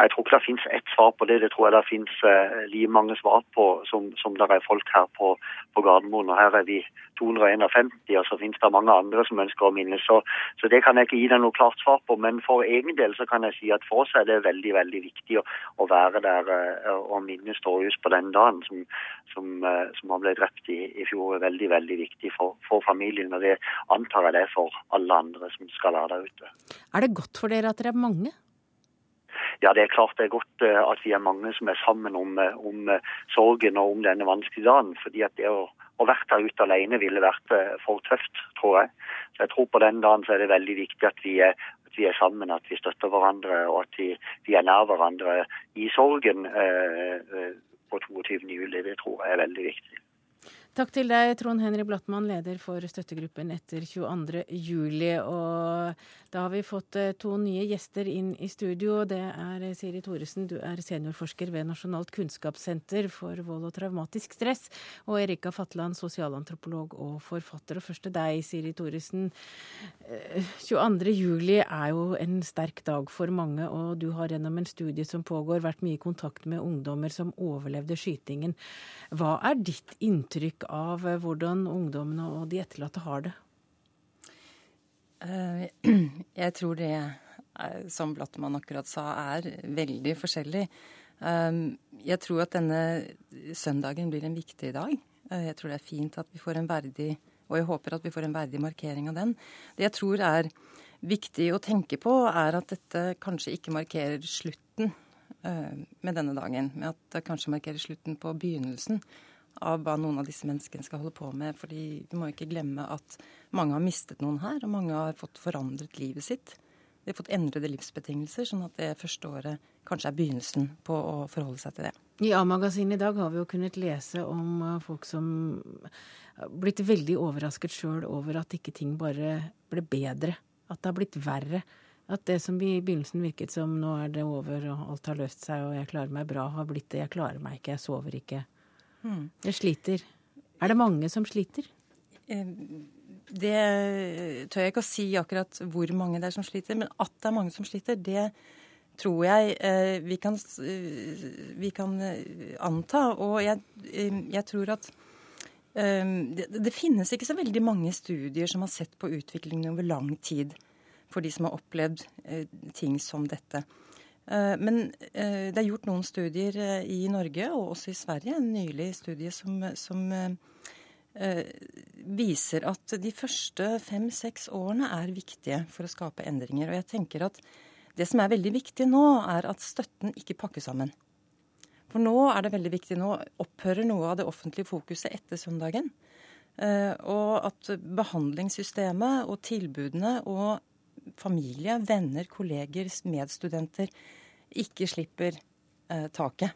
Jeg tror ikke det finnes ett svar på det. Det tror jeg det finnes uh, like mange svar på som, som det er folk her på, på Gardermoen. Og her er vi 251, og så finnes det mange andre som ønsker å minnes. Så, så, det kan jeg ikke gi deg noe klart svar på. Men for egen del så kan jeg si at for oss er det veldig veldig viktig å, å være der uh, og minnes Torjus på den dagen som, som, uh, som, han ble drept i, i fjor. er veldig veldig viktig for, for, familien, og det antar jeg det er for alle andre som skal være der ute. Er det godt for dere at dere er mange? Ja, det er klart det er godt eh, at vi er mange som er sammen om, eh, om eh, sorgen og om denne vanskelige dagen. fordi at det å, å være der ute alene ville vært for tøft, tror jeg. Så jeg tror på den dagen så er det veldig viktig at vi at vi er sammen, at vi støtter hverandre og at vi, vi er nær hverandre i sorgen eh, på 22. juli. Det tror jeg er veldig viktig. Takk til deg, Trond Henry Blattmann, leder for støttegruppen etter 22. juli. Og da har vi fått eh, to nye gjester inn i studio. Det er eh, Siri Thoresen, du er seniorforsker ved Nasjonalt kunnskapssenter for vold og traumatisk stress. Og Erika Fatland, sosialantropolog og forfatter. Og først til deg, Siri Thoresen. 22. Eh, juli er jo en sterk dag for mange, og du har gjennom en studie som pågår, vært mye i kontakt med ungdommer som overlevde skytingen. Hva er ditt inntrykk av hvordan ungdommene og de etterlatte har det? Eh, <clears throat> jeg tror det, eh, som Blattmann akkurat sa, er veldig forskjellig. Eh, jeg tror at denne søndagen blir en viktig dag. Jeg tror det er fint at vi får en verdig Og jeg håper at vi får en verdig markering av den. Det jeg tror er viktig å tenke på, er at dette kanskje ikke markerer slutten med denne dagen. Men at det kanskje markerer slutten på begynnelsen av hva noen av disse menneskene skal holde på med. fordi vi må ikke glemme at mange har mistet noen her, og mange har fått forandret livet sitt. De har fått endrede livsbetingelser, sånn at det første året kanskje er begynnelsen på å forholde seg til det. I A-magasinet i dag har vi jo kunnet lese om uh, folk som har blitt veldig overrasket sjøl over at ikke ting bare ble bedre. At det har blitt verre. At det som i begynnelsen virket som nå er det over og alt har løst seg og jeg klarer meg bra, har blitt det jeg klarer meg ikke, jeg sover ikke, Jeg sliter. Er det mange som sliter? Eh, det tør jeg ikke å si akkurat hvor mange det er som sliter, men at det er mange som sliter, det tror jeg eh, vi kan, eh, vi kan anta. Og jeg, jeg tror at det, det, finnes ikke så veldig mange studier som har sett på utviklingen over lang tid for de som har opplevd ting som dette. Eh, men eh, det er gjort noen studier eh, i Norge og også i Sverige, en nylig studie som, som viser at de første fem-seks årene er viktige for å skape endringer. Og jeg tenker at det som er veldig viktig nå, er at støtten ikke pakkes sammen. For nå er det veldig viktig. Nå opphører noe av det offentlige fokuset etter søndagen. Og at behandlingssystemet og tilbudene og familie, venner, kolleger, medstudenter ikke slipper eh, taket.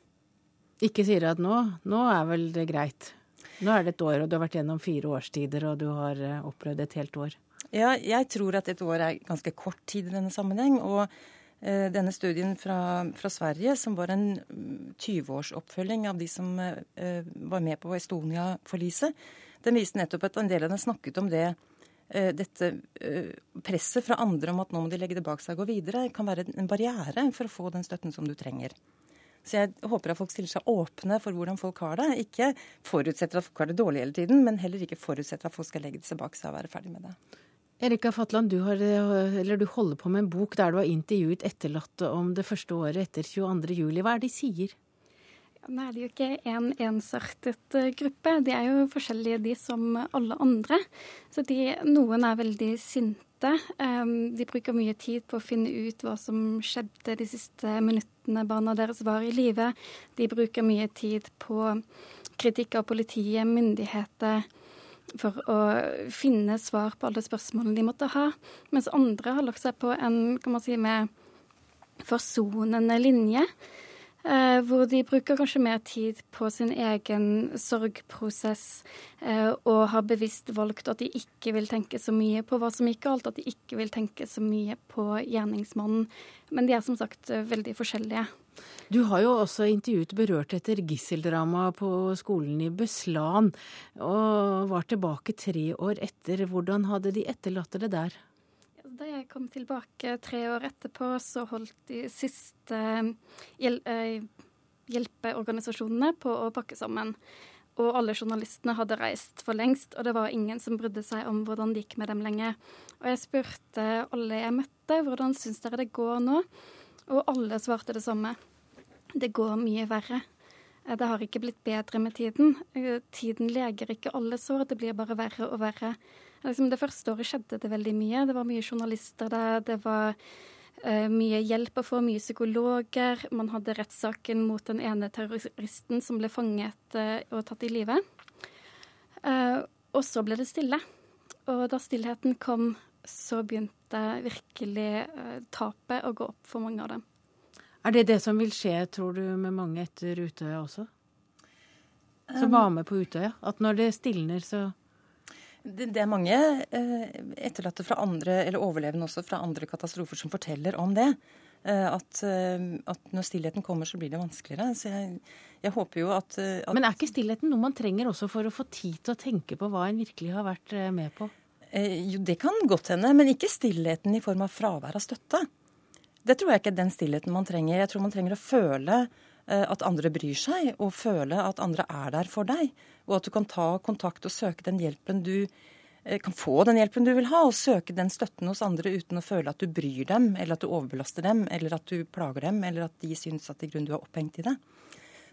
Ikke sier at nå, nå er vel det greit. Nå er det et år, og du har vært gjennom fire årstider, og du har eh, opplevd et helt år. Ja, jeg tror at et år er ganske kort tid i denne sammenheng. Og eh, denne studien fra, fra, Sverige, som var en 20-årsoppfølging av de som eh, var med på Estonia-forliset, den viste nettopp at en del av dem snakket om det Eh, dette eh, presset fra andre om at nå må de legge det bak seg og gå videre, kan være en barriere for å få den støtten som du trenger. Så jeg håper at folk stiller seg åpne for hvordan folk har det. Ikke forutsetter at folk har det dårlig hele tiden, men heller ikke forutsetter at folk skal legge det bak seg og være ferdig med det. Erika Fatland, du, har, du, holder på med en bok der du har intervjuet etterlatte om det første året etter 22.07. Hva er det de sier? Nå er jo ikke en ensartet eh, gruppe. De er jo forskjellige, de som alle andre. Så de, noen er veldig sinte. Um, de bruker mye tid på å finne ut hva som skjedde de siste minuttene barna deres var i live. De bruker mye tid på kritikk av politiet, myndigheter, for å finne svar på alle spørsmålene de måtte ha. Mens andre har lagt seg på en kan man si, mer forsonende linje. Eh, hvor de bruker kanskje mer tid på sin egen sorgprosess eh, og har bevisst valgt at de ikke vil tenke så mye på hva som gikk galt, at de ikke vil tenke så mye på gjerningsmannen. Men de er som sagt eh, veldig forskjellige. Du har jo også intervjuet berørt etter gisseldramaet på skolen i Beslan, og var tilbake tre år etter. Hvordan hadde de etterlatte det der? Da jeg kom tilbake tre år etterpå, så holdt de siste hjel eh, hjelpeorganisasjonene på å pakke sammen. Og alle journalistene hadde reist for lengst, og det var ingen som brydde seg om hvordan det gikk med dem lenger. Og jeg spurte alle jeg møtte, hvordan syns dere det går nå? Og alle svarte det samme. Det går mye verre. Eh, det har ikke blitt bedre med tiden. Eh, tiden leger ikke alle sår, det blir bare verre og verre. Liksom det første året skjedde det veldig mye. Det var mye journalister der. Det var uh, mye hjelp å få, mye psykologer. Man hadde rettssaken mot den ene terroristen som ble fanget uh, og tatt i live. Uh, og så ble det stille. Og da stillheten kom, så begynte virkelig tapet å gå opp for mange av dem. Er det det som vil skje, tror du, med mange etter Utøya også? Som um, var med på Utøya? At når det stilner, så det, det, er mange eh, etterlatte fra andre, eller overlevende også fra andre katastrofer som forteller om det. Eh, at, eh, at, når stillheten kommer, så blir det vanskeligere. Så jeg, jeg håper jo at, eh, at, Men er ikke stillheten noe man trenger også for å få tid til å tenke på hva en virkelig har vært med på? Eh, jo, det kan godt hende, men ikke stillheten i form av fravær av støtte. Det tror jeg ikke er den stillheten man trenger. Jeg tror man trenger å føle at andre bryr seg, og føle at andre er der for deg og at du kan ta kontakt og søke den hjelpen du eh, kan få den hjelpen du vil ha, og søke den støtten hos andre uten å føle at du bryr dem, eller at du overbelaster dem, eller at du plager dem, eller at de syns at i grunn du er opphengt i det.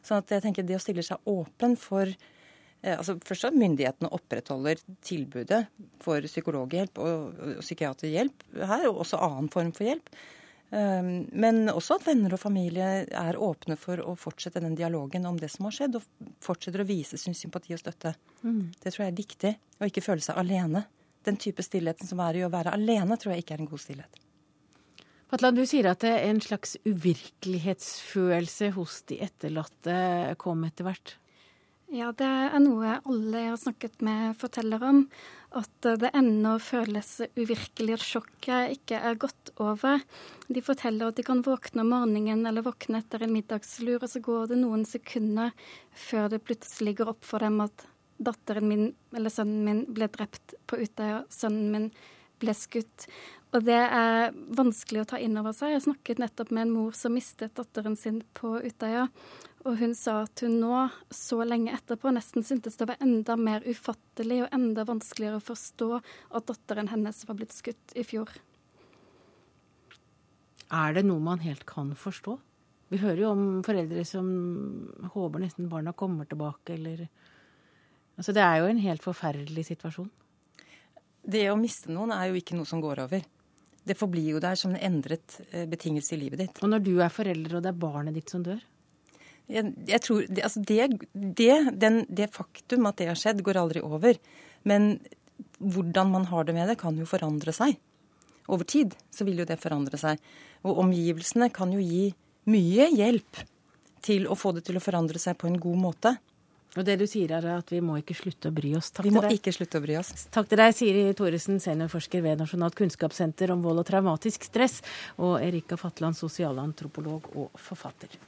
Sånn at jeg tenker Det å stille seg åpen for eh, altså Først at myndighetene opprettholder tilbudet for psykologhjelp og, og psykiaterhjelp her, og også annen form for hjelp. Ehm, men også at venner og familie er åpne for å fortsette den dialogen om det som har skjedd, og fortsetter å vise sin sympati og støtte. Mm. Det tror jeg er viktig. Å ikke føle seg alene. Den type stillheten som er i å være alene, tror jeg ikke er en god stillhet. Patlan, du sier at en slags uvirkelighetsfølelse hos de etterlatte kom etter hvert? Ja, det er noe alle jeg har snakket med forteller om. At det ennå føles uvirkelig at sjokket ikke er gått over. De forteller at de kan våkne om morgenen eller våkne etter en middagslur, og så går det noen sekunder før det plutselig går opp for dem at datteren min eller sønnen min ble drept på Utøya, sønnen min ble skutt. Og det er vanskelig å ta inn over seg. Jeg snakket nettopp med en mor som mistet datteren sin på Utøya. Og hun sa at hun nå, så lenge etterpå, nesten syntes det var enda mer ufattelig og enda vanskeligere å forstå at datteren hennes var blitt skutt i fjor. Er det noe man helt kan forstå? Vi hører jo om foreldre som håper nesten barna kommer tilbake, eller Altså, det er jo en helt forferdelig situasjon. Det å miste noen er jo ikke noe som går over. Det forblir jo der som en endret eh, betingelse i livet ditt. Og når du er forelder, og det er barnet ditt som dør? Jeg, jeg tror, altså det, det, den, det, faktum at det har skjedd, går aldri over. Men hvordan man har det med det, kan jo forandre seg. Over tid så vil jo det forandre seg. Og omgivelsene kan jo gi mye hjelp til å få det til å forandre seg på en god måte. Og det du sier er at vi må ikke slutte å bry oss. Takk vi må ikke slutte å bry oss. Takk til deg, Siri Thoresen, seniorforsker ved Nasjonalt kunnskapssenter om vold og traumatisk stress, og Erika Fatland, sosialantropolog og forfatter.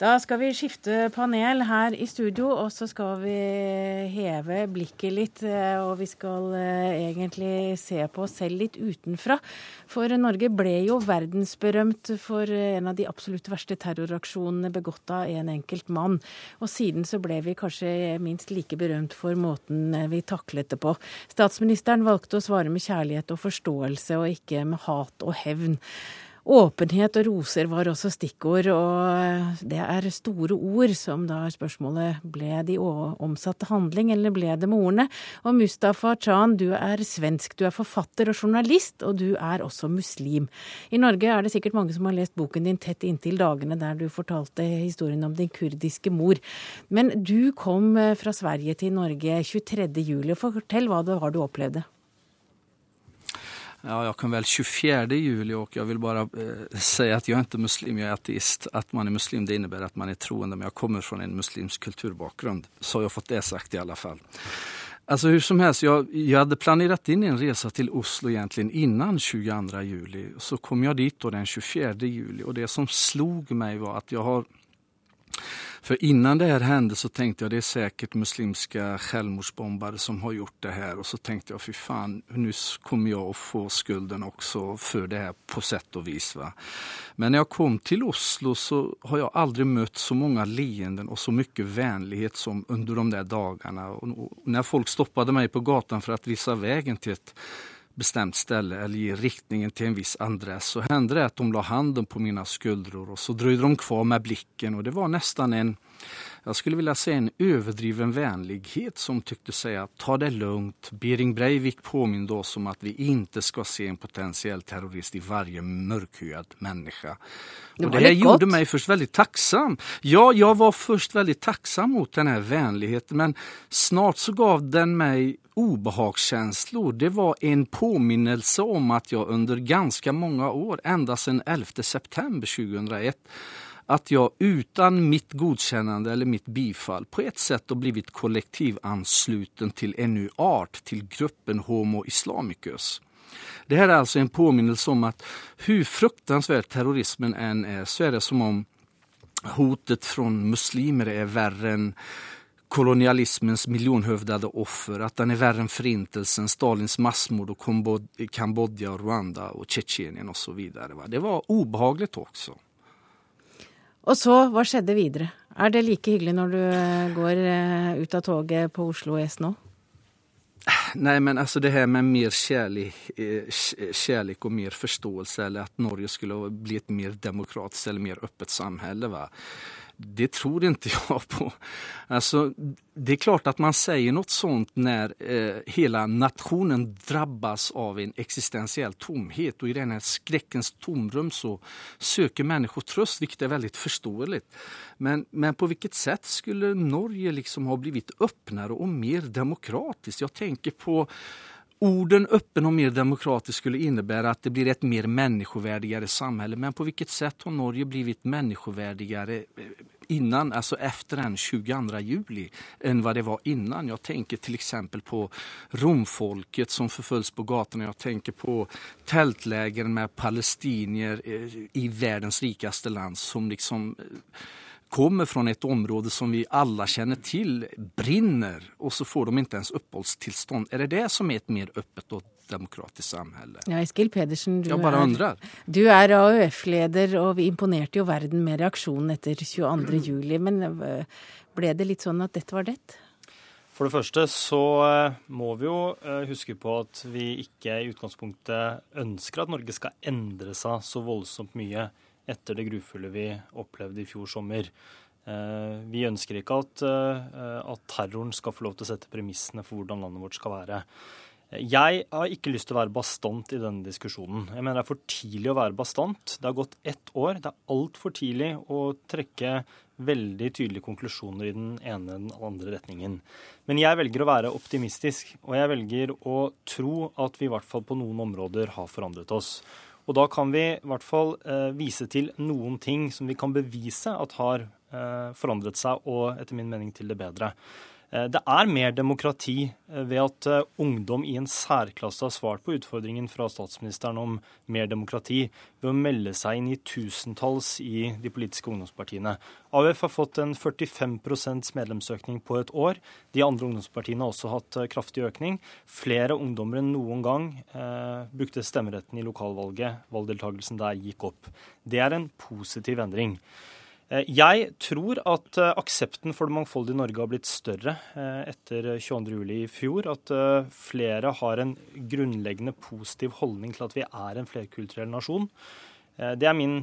Da skal vi skifte panel her i studio, og så skal vi heve blikket litt. Eh, og vi skal eh, egentlig se på oss selv litt utenfra. For Norge ble jo verdensberømt for en av de absolutt verste terroraksjonene begått av en enkelt mann. Og siden så ble vi kanskje minst like berømt for måten vi taklet det på. Statsministeren valgte å svare med kjærlighet og forståelse, og ikke med hat og hevn. Åpenhet og roser var også stikkord, og det er store ord som da spørsmålet ble de omsatt til handling, eller ble det med ordene? Og Mustafa Chan, du er svensk, du er forfatter og journalist, og du er også muslim. I Norge er det sikkert mange som har lest boken din tett inntil dagene der du fortalte historien om din kurdiske mor. Men du kom eh, fra Sverige til Norge 23.07. Fortell hva det var du opplevde. Ja, jag kan väl 24 juli och jag vill bara eh, säga att jag är inte muslim, jag är ateist. Att man är muslim det innebär att man är troende, men jag kommer från en muslimsk kulturbakgrund. Så har jag fått det sagt i alla fall. Alltså hur som helst, jag, jag hade planerat in en resa till Oslo egentligen innan 22 juli. Så kom jag dit då den 24 juli och det som slog mig var att jag har för innan det här hände så tänkte jag det är säkert muslimska självmordsbombare som har gjort det här och så tänkte jag fy fan nu kommer jag att få skulden också för det här på sätt och vis. Va? Men när jag kom till Oslo så har jag aldrig mött så många leenden och så mycket vänlighet som under de där dagarna. Och när folk stoppade mig på gatan för att visa vägen till ett bestämt ställe eller ge riktningen till en viss adress så hände det att de la handen på mina skuldror och så dröjde de kvar med blicken och det var nästan en jag skulle vilja säga en överdriven vänlighet som tyckte säga ta det lugnt. Bering Breivik påminde oss om att vi inte ska se en potentiell terrorist i varje mörkhyad människa. Det, det här gjorde mig först väldigt tacksam. Ja, jag var först väldigt tacksam mot den här vänligheten men snart så gav den mig obehagskänslor. Det var en påminnelse om att jag under ganska många år, ända sedan 11 september 2001, att jag utan mitt godkännande eller mitt bifall på ett sätt har blivit kollektivansluten till en ny art, till gruppen Homo Islamicus. Det här är alltså en påminnelse om att hur fruktansvärd terrorismen än är så är det som om hotet från muslimer är värre än kolonialismens miljonhövdade offer, att den är värre än förintelsen, Stalins massmord och Kambodja och Rwanda och Tjetjenien och så vidare. Det var obehagligt också. Og så, hva skjedde videre? Er det like hyggelig når du eh, går eh, ut av toget på Oslo S nå? Nei, men altså det her med mer kjærlighet og mer forståelse, eller at Norge skulle bli ett mer demokratisk eller mer åpent samhälle. Det tror inte jag <laughs> på. Alltså, det är klart att man säger något sånt när eh, hela nationen drabbas av en existentiell tomhet och i den här skräckens tomrum så söker människor tröst, vilket är väldigt förståeligt. Men, men på vilket sätt skulle Norge liksom ha blivit öppnare och mer demokratiskt? Jag tänker på Orden öppen och mer demokratisk skulle innebära att det blir ett mer människovärdigare samhälle. Men på vilket sätt har Norge blivit människovärdigare eh, innan, alltså efter den 22 juli, än vad det var innan? Jag tänker till exempel på romfolket som förföljs på gatorna. Jag tänker på tältläger med palestinier eh, i världens rikaste land som liksom eh, kommer fra et område som vi alle kjenner til, brinner og så får de ikke ens oppholdstilstand. Er det det som er et mer åpent og demokratisk samfunn? Ja, Eskil Pedersen, du Jag bara du er AUF-leder, og vi imponerte jo verden med reaksjonen etter 22. juli. Men eh, ble det litt sånn at dette var det? For det første så eh, må vi jo eh, huske på at vi ikke i utgangspunktet ønsker at Norge skal endre seg så voldsomt mye etter det grufulle vi opplevde i fjor sommer. Eh, vi ønsker ikke at, eh, at, terroren skal få lov til å sette premissene for hvordan landet vårt skal være. Jeg har ikke lyst til å være bastant i denne diskusjonen. Jeg mener Det er for tidlig å være bastant. Det har gått ett år. Det er altfor tidlig å trekke veldig tydelige konklusjoner i den ene eller den andre retningen. Men jeg velger å være optimistisk, og jeg velger å tro at vi i hvert fall på noen områder har forandret oss. Og da kan vi i hvert fall eh, vise til noen ting som vi kan bevise at har eh, forandret seg, og etter min mening til det bedre. Eh, det er mer demokrati eh, ved at eh, ungdom i en særklasse har svart på utfordringen fra statsministeren om mer demokrati ved å melde seg inn i tusentalls i de politiske ungdomspartiene. AUF har fått en 45% medlemsøkning på et år. De andre ungdomspartiene har også hatt kraftig økning. Flere ungdommer enn noen gang eh, brukte stemmeretten i lokalvalget. Valgdeltakelsen der gikk opp. Det er en positiv endring. Eh, jeg tror at eh, aksepten for det mangfoldige Norge har blitt større eh, etter 22.07. i fjor. At flere har en grunnleggende positiv holdning til at vi er en flerkulturell nasjon. Det er min,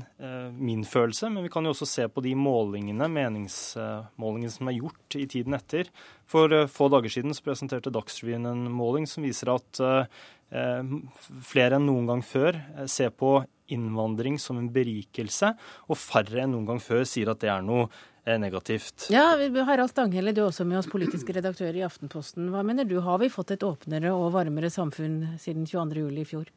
min, følelse, men vi kan jo også se på de målingene, meningsmålingene som er gjort i tiden etter. For få dager siden presenterte Dagsrevyen en måling som viser at flere enn noen gang før ser på innvandring som en berikelse, og færre enn noen gang før sier at det er noe negativt. Ja, Harald Stanghelle, du er også med oss politisk redaktør i Aftenposten. Hva mener du, har vi fått et åpnere og varmere samfunn siden 22.07. i fjor?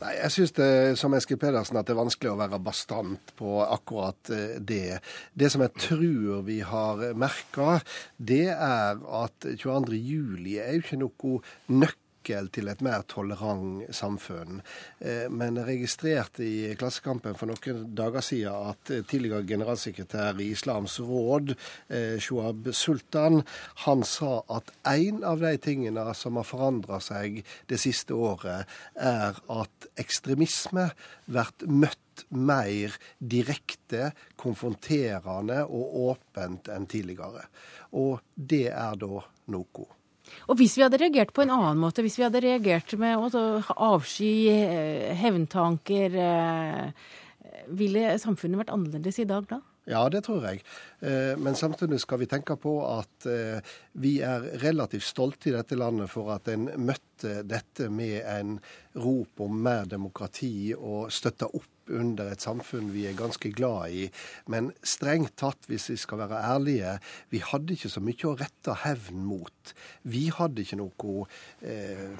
Nei, Jeg syns som Eskil Pedersen at det er vanskelig å være bastant på akkurat eh, det. Det som jeg tror vi har merka, det er at 22.07 er jo ikke noe nøkkel nøkkel til et mer tolerant samfunn. Eh, men jeg registrerte i Klassekampen for noen dager siden at tidligere generalsekretær i Islams råd, eh, Shoab Sultan, han sa at en av de tingene som har forandra seg det siste året, er at ekstremisme blir møtt mer direkte, konfronterende og åpent enn tidligere. Og det er da noe. Og hvis vi hadde reagert på en annen måte, hvis vi hadde reagert med å avsky, eh, hevntanker, eh, ville samfunnet vært annerledes i dag da? Ja, det tror jeg. Eh, men samtidig skal vi tenke på at vi er relativt stolte i dette landet for at en møtte dette med en rop om mer demokrati og støtta opp under et samfunn vi er ganske glad i. Men strengt tatt, hvis vi skal være ærlige, vi hadde ikke så mye å rette hevn mot. Vi hadde ikke noe eh,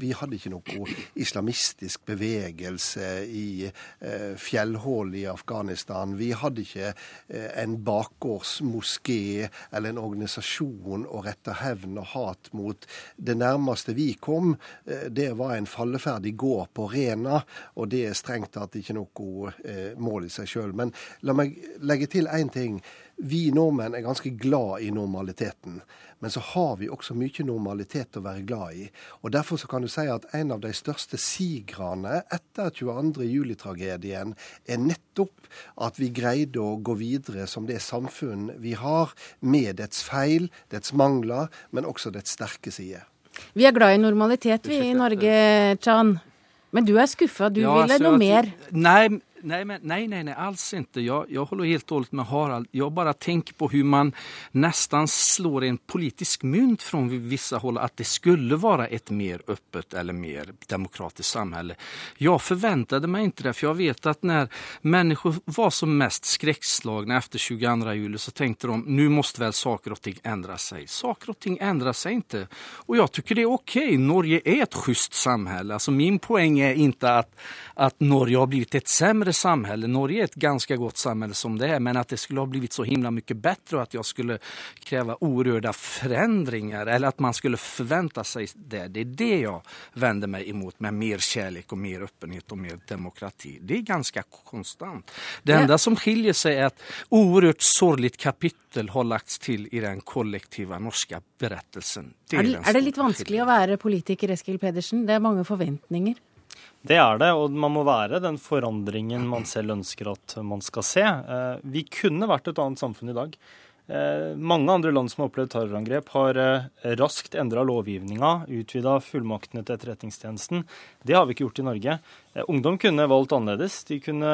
Vi hadde ikke noe islamistisk bevegelse i eh, fjellhull i Afghanistan. Vi hadde ikke eh, en bakgårdsmoské eller en organisasjon å rette hevn og hat mot. Det nærmeste vi kom, det var en falleferdig gård på Rena, og det er strengt tatt ikke noe mål i seg sjøl. Men la meg legge til én ting. Vi nordmenn er ganske glad i normaliteten. Men så har vi også mye normalitet å være glad i. Og Derfor så kan du si at en av de største sigrene etter 22. juli-tragedien er nettopp at vi greide å gå videre som det samfunn vi har, med dets feil, dets mangler, men også dets sterke sider. Vi er glad i normalitet, vi i Norge, Chan. Men du er skuffa, du ja, ville noe mer? Nej, Nej, men, nej, nej, nej, alls inte. Jag, jag håller helt och hållet med Harald. Jag bara tänker på hur man nästan slår en politisk mynt från vissa håll att det skulle vara ett mer öppet eller mer demokratiskt samhälle. Jag förväntade mig inte det, för jag vet att när människor var som mest skräckslagna efter 22 juli så tänkte de nu måste väl saker och ting ändra sig. Saker och ting ändrar sig inte. Och jag tycker det är okej. Okay. Norge är ett schysst samhälle. Alltså min poäng är inte att, att Norge har blivit ett sämre samhälle. Norge är ett ganska gott samhälle som det är, men att det skulle ha blivit så himla mycket bättre och att jag skulle kräva orörda förändringar eller att man skulle förvänta sig det. Det är det jag vänder mig emot med mer kärlek och mer öppenhet och mer demokrati. Det är ganska konstant. Det enda som skiljer sig är att oerhört sorgligt kapitel har lagts till i den kollektiva norska berättelsen. Det är, er, det, er det litt vanskelig å være politiker, Eskil Pedersen? Det er mange forventninger? Det er det, og man må være den forandringen man selv ønsker at man skal se. Eh, vi kunne vært et annet samfunn i dag. Eh, mange andre land som har opplevd terrorangrep, har eh, raskt endra lovgivninga, utvida fullmaktene til Etterretningstjenesten. Det har vi ikke gjort i Norge. Ungdom kunne valgt annerledes. De kunne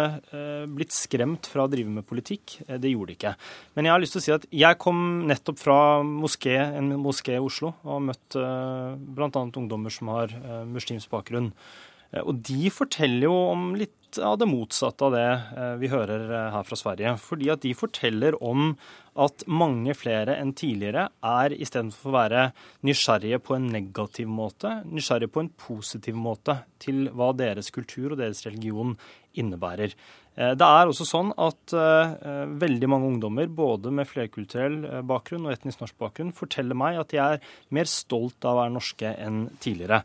blitt skremt fra å drive med politikk. Det gjorde de ikke. Men jeg har lyst til å si at jeg kom nettopp fra moské, en moské i Oslo og har møtt bl.a. ungdommer som har muslimsk bakgrunn. Eh, og de forteller jo om litt av det motsatte av det eh, vi hører eh, her fra Sverige. Fordi at de forteller om at mange flere enn tidligere er istedenfor å være nysgjerrige på en negativ måte, nysgjerrige på en positiv måte til hva deres kultur og deres religion innebærer. Det er også sånn at uh, veldig mange ungdommer, både med flerkulturell bakgrunn og etnisk norsk bakgrunn, forteller meg at de er mer stolt av å være norske enn tidligere.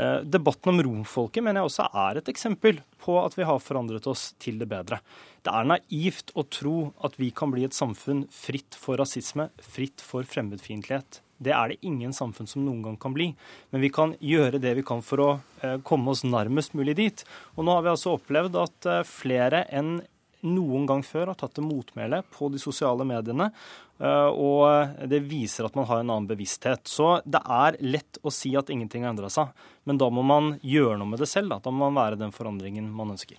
Eh, debatten om romfolket mener jeg også er et eksempel på at vi har forandret oss til det bedre. Det er naivt å tro at vi kan bli et samfunn fritt for rasisme, fritt for fremmedfiendtlighet. Det er det ingen samfunn som noen gang kan bli. Men vi kan gjøre det vi kan for å eh, komme oss nærmest mulig dit. Og nå har vi altså opplevd at eh, flere enn noen gang før har tatt til motmæle på de sosiale mediene Og det viser at man har en annen bevissthet. Så det er lett å si at ingenting har endra seg, men da må man gjøre noe med det selv. Da, da må man være den forandringen man ønsker.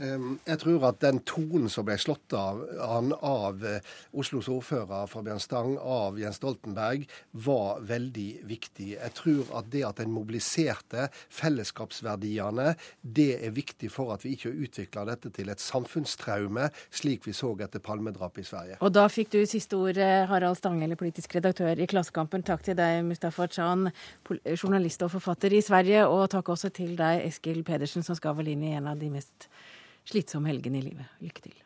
Jeg tror at den tonen som ble slått av, han av eh, Oslos ordfører Fabian Stang, av Jens Stoltenberg, var veldig viktig. Jeg tror at det at en mobiliserte fellesskapsverdiene, det er viktig for at vi ikke utvikler dette til et samfunnstraume, slik vi så etter palmedrapet i Sverige. Og da fikk du siste ord, Harald Harald Stanghelle, politisk redaktør i Klassekampen. Takk til deg, Mustafa Chan, journalist og forfatter i Sverige, og takk også til deg, Eskil Pedersen, som skal vel inn i en av de mest slitsom helgen i livet. Lykke til.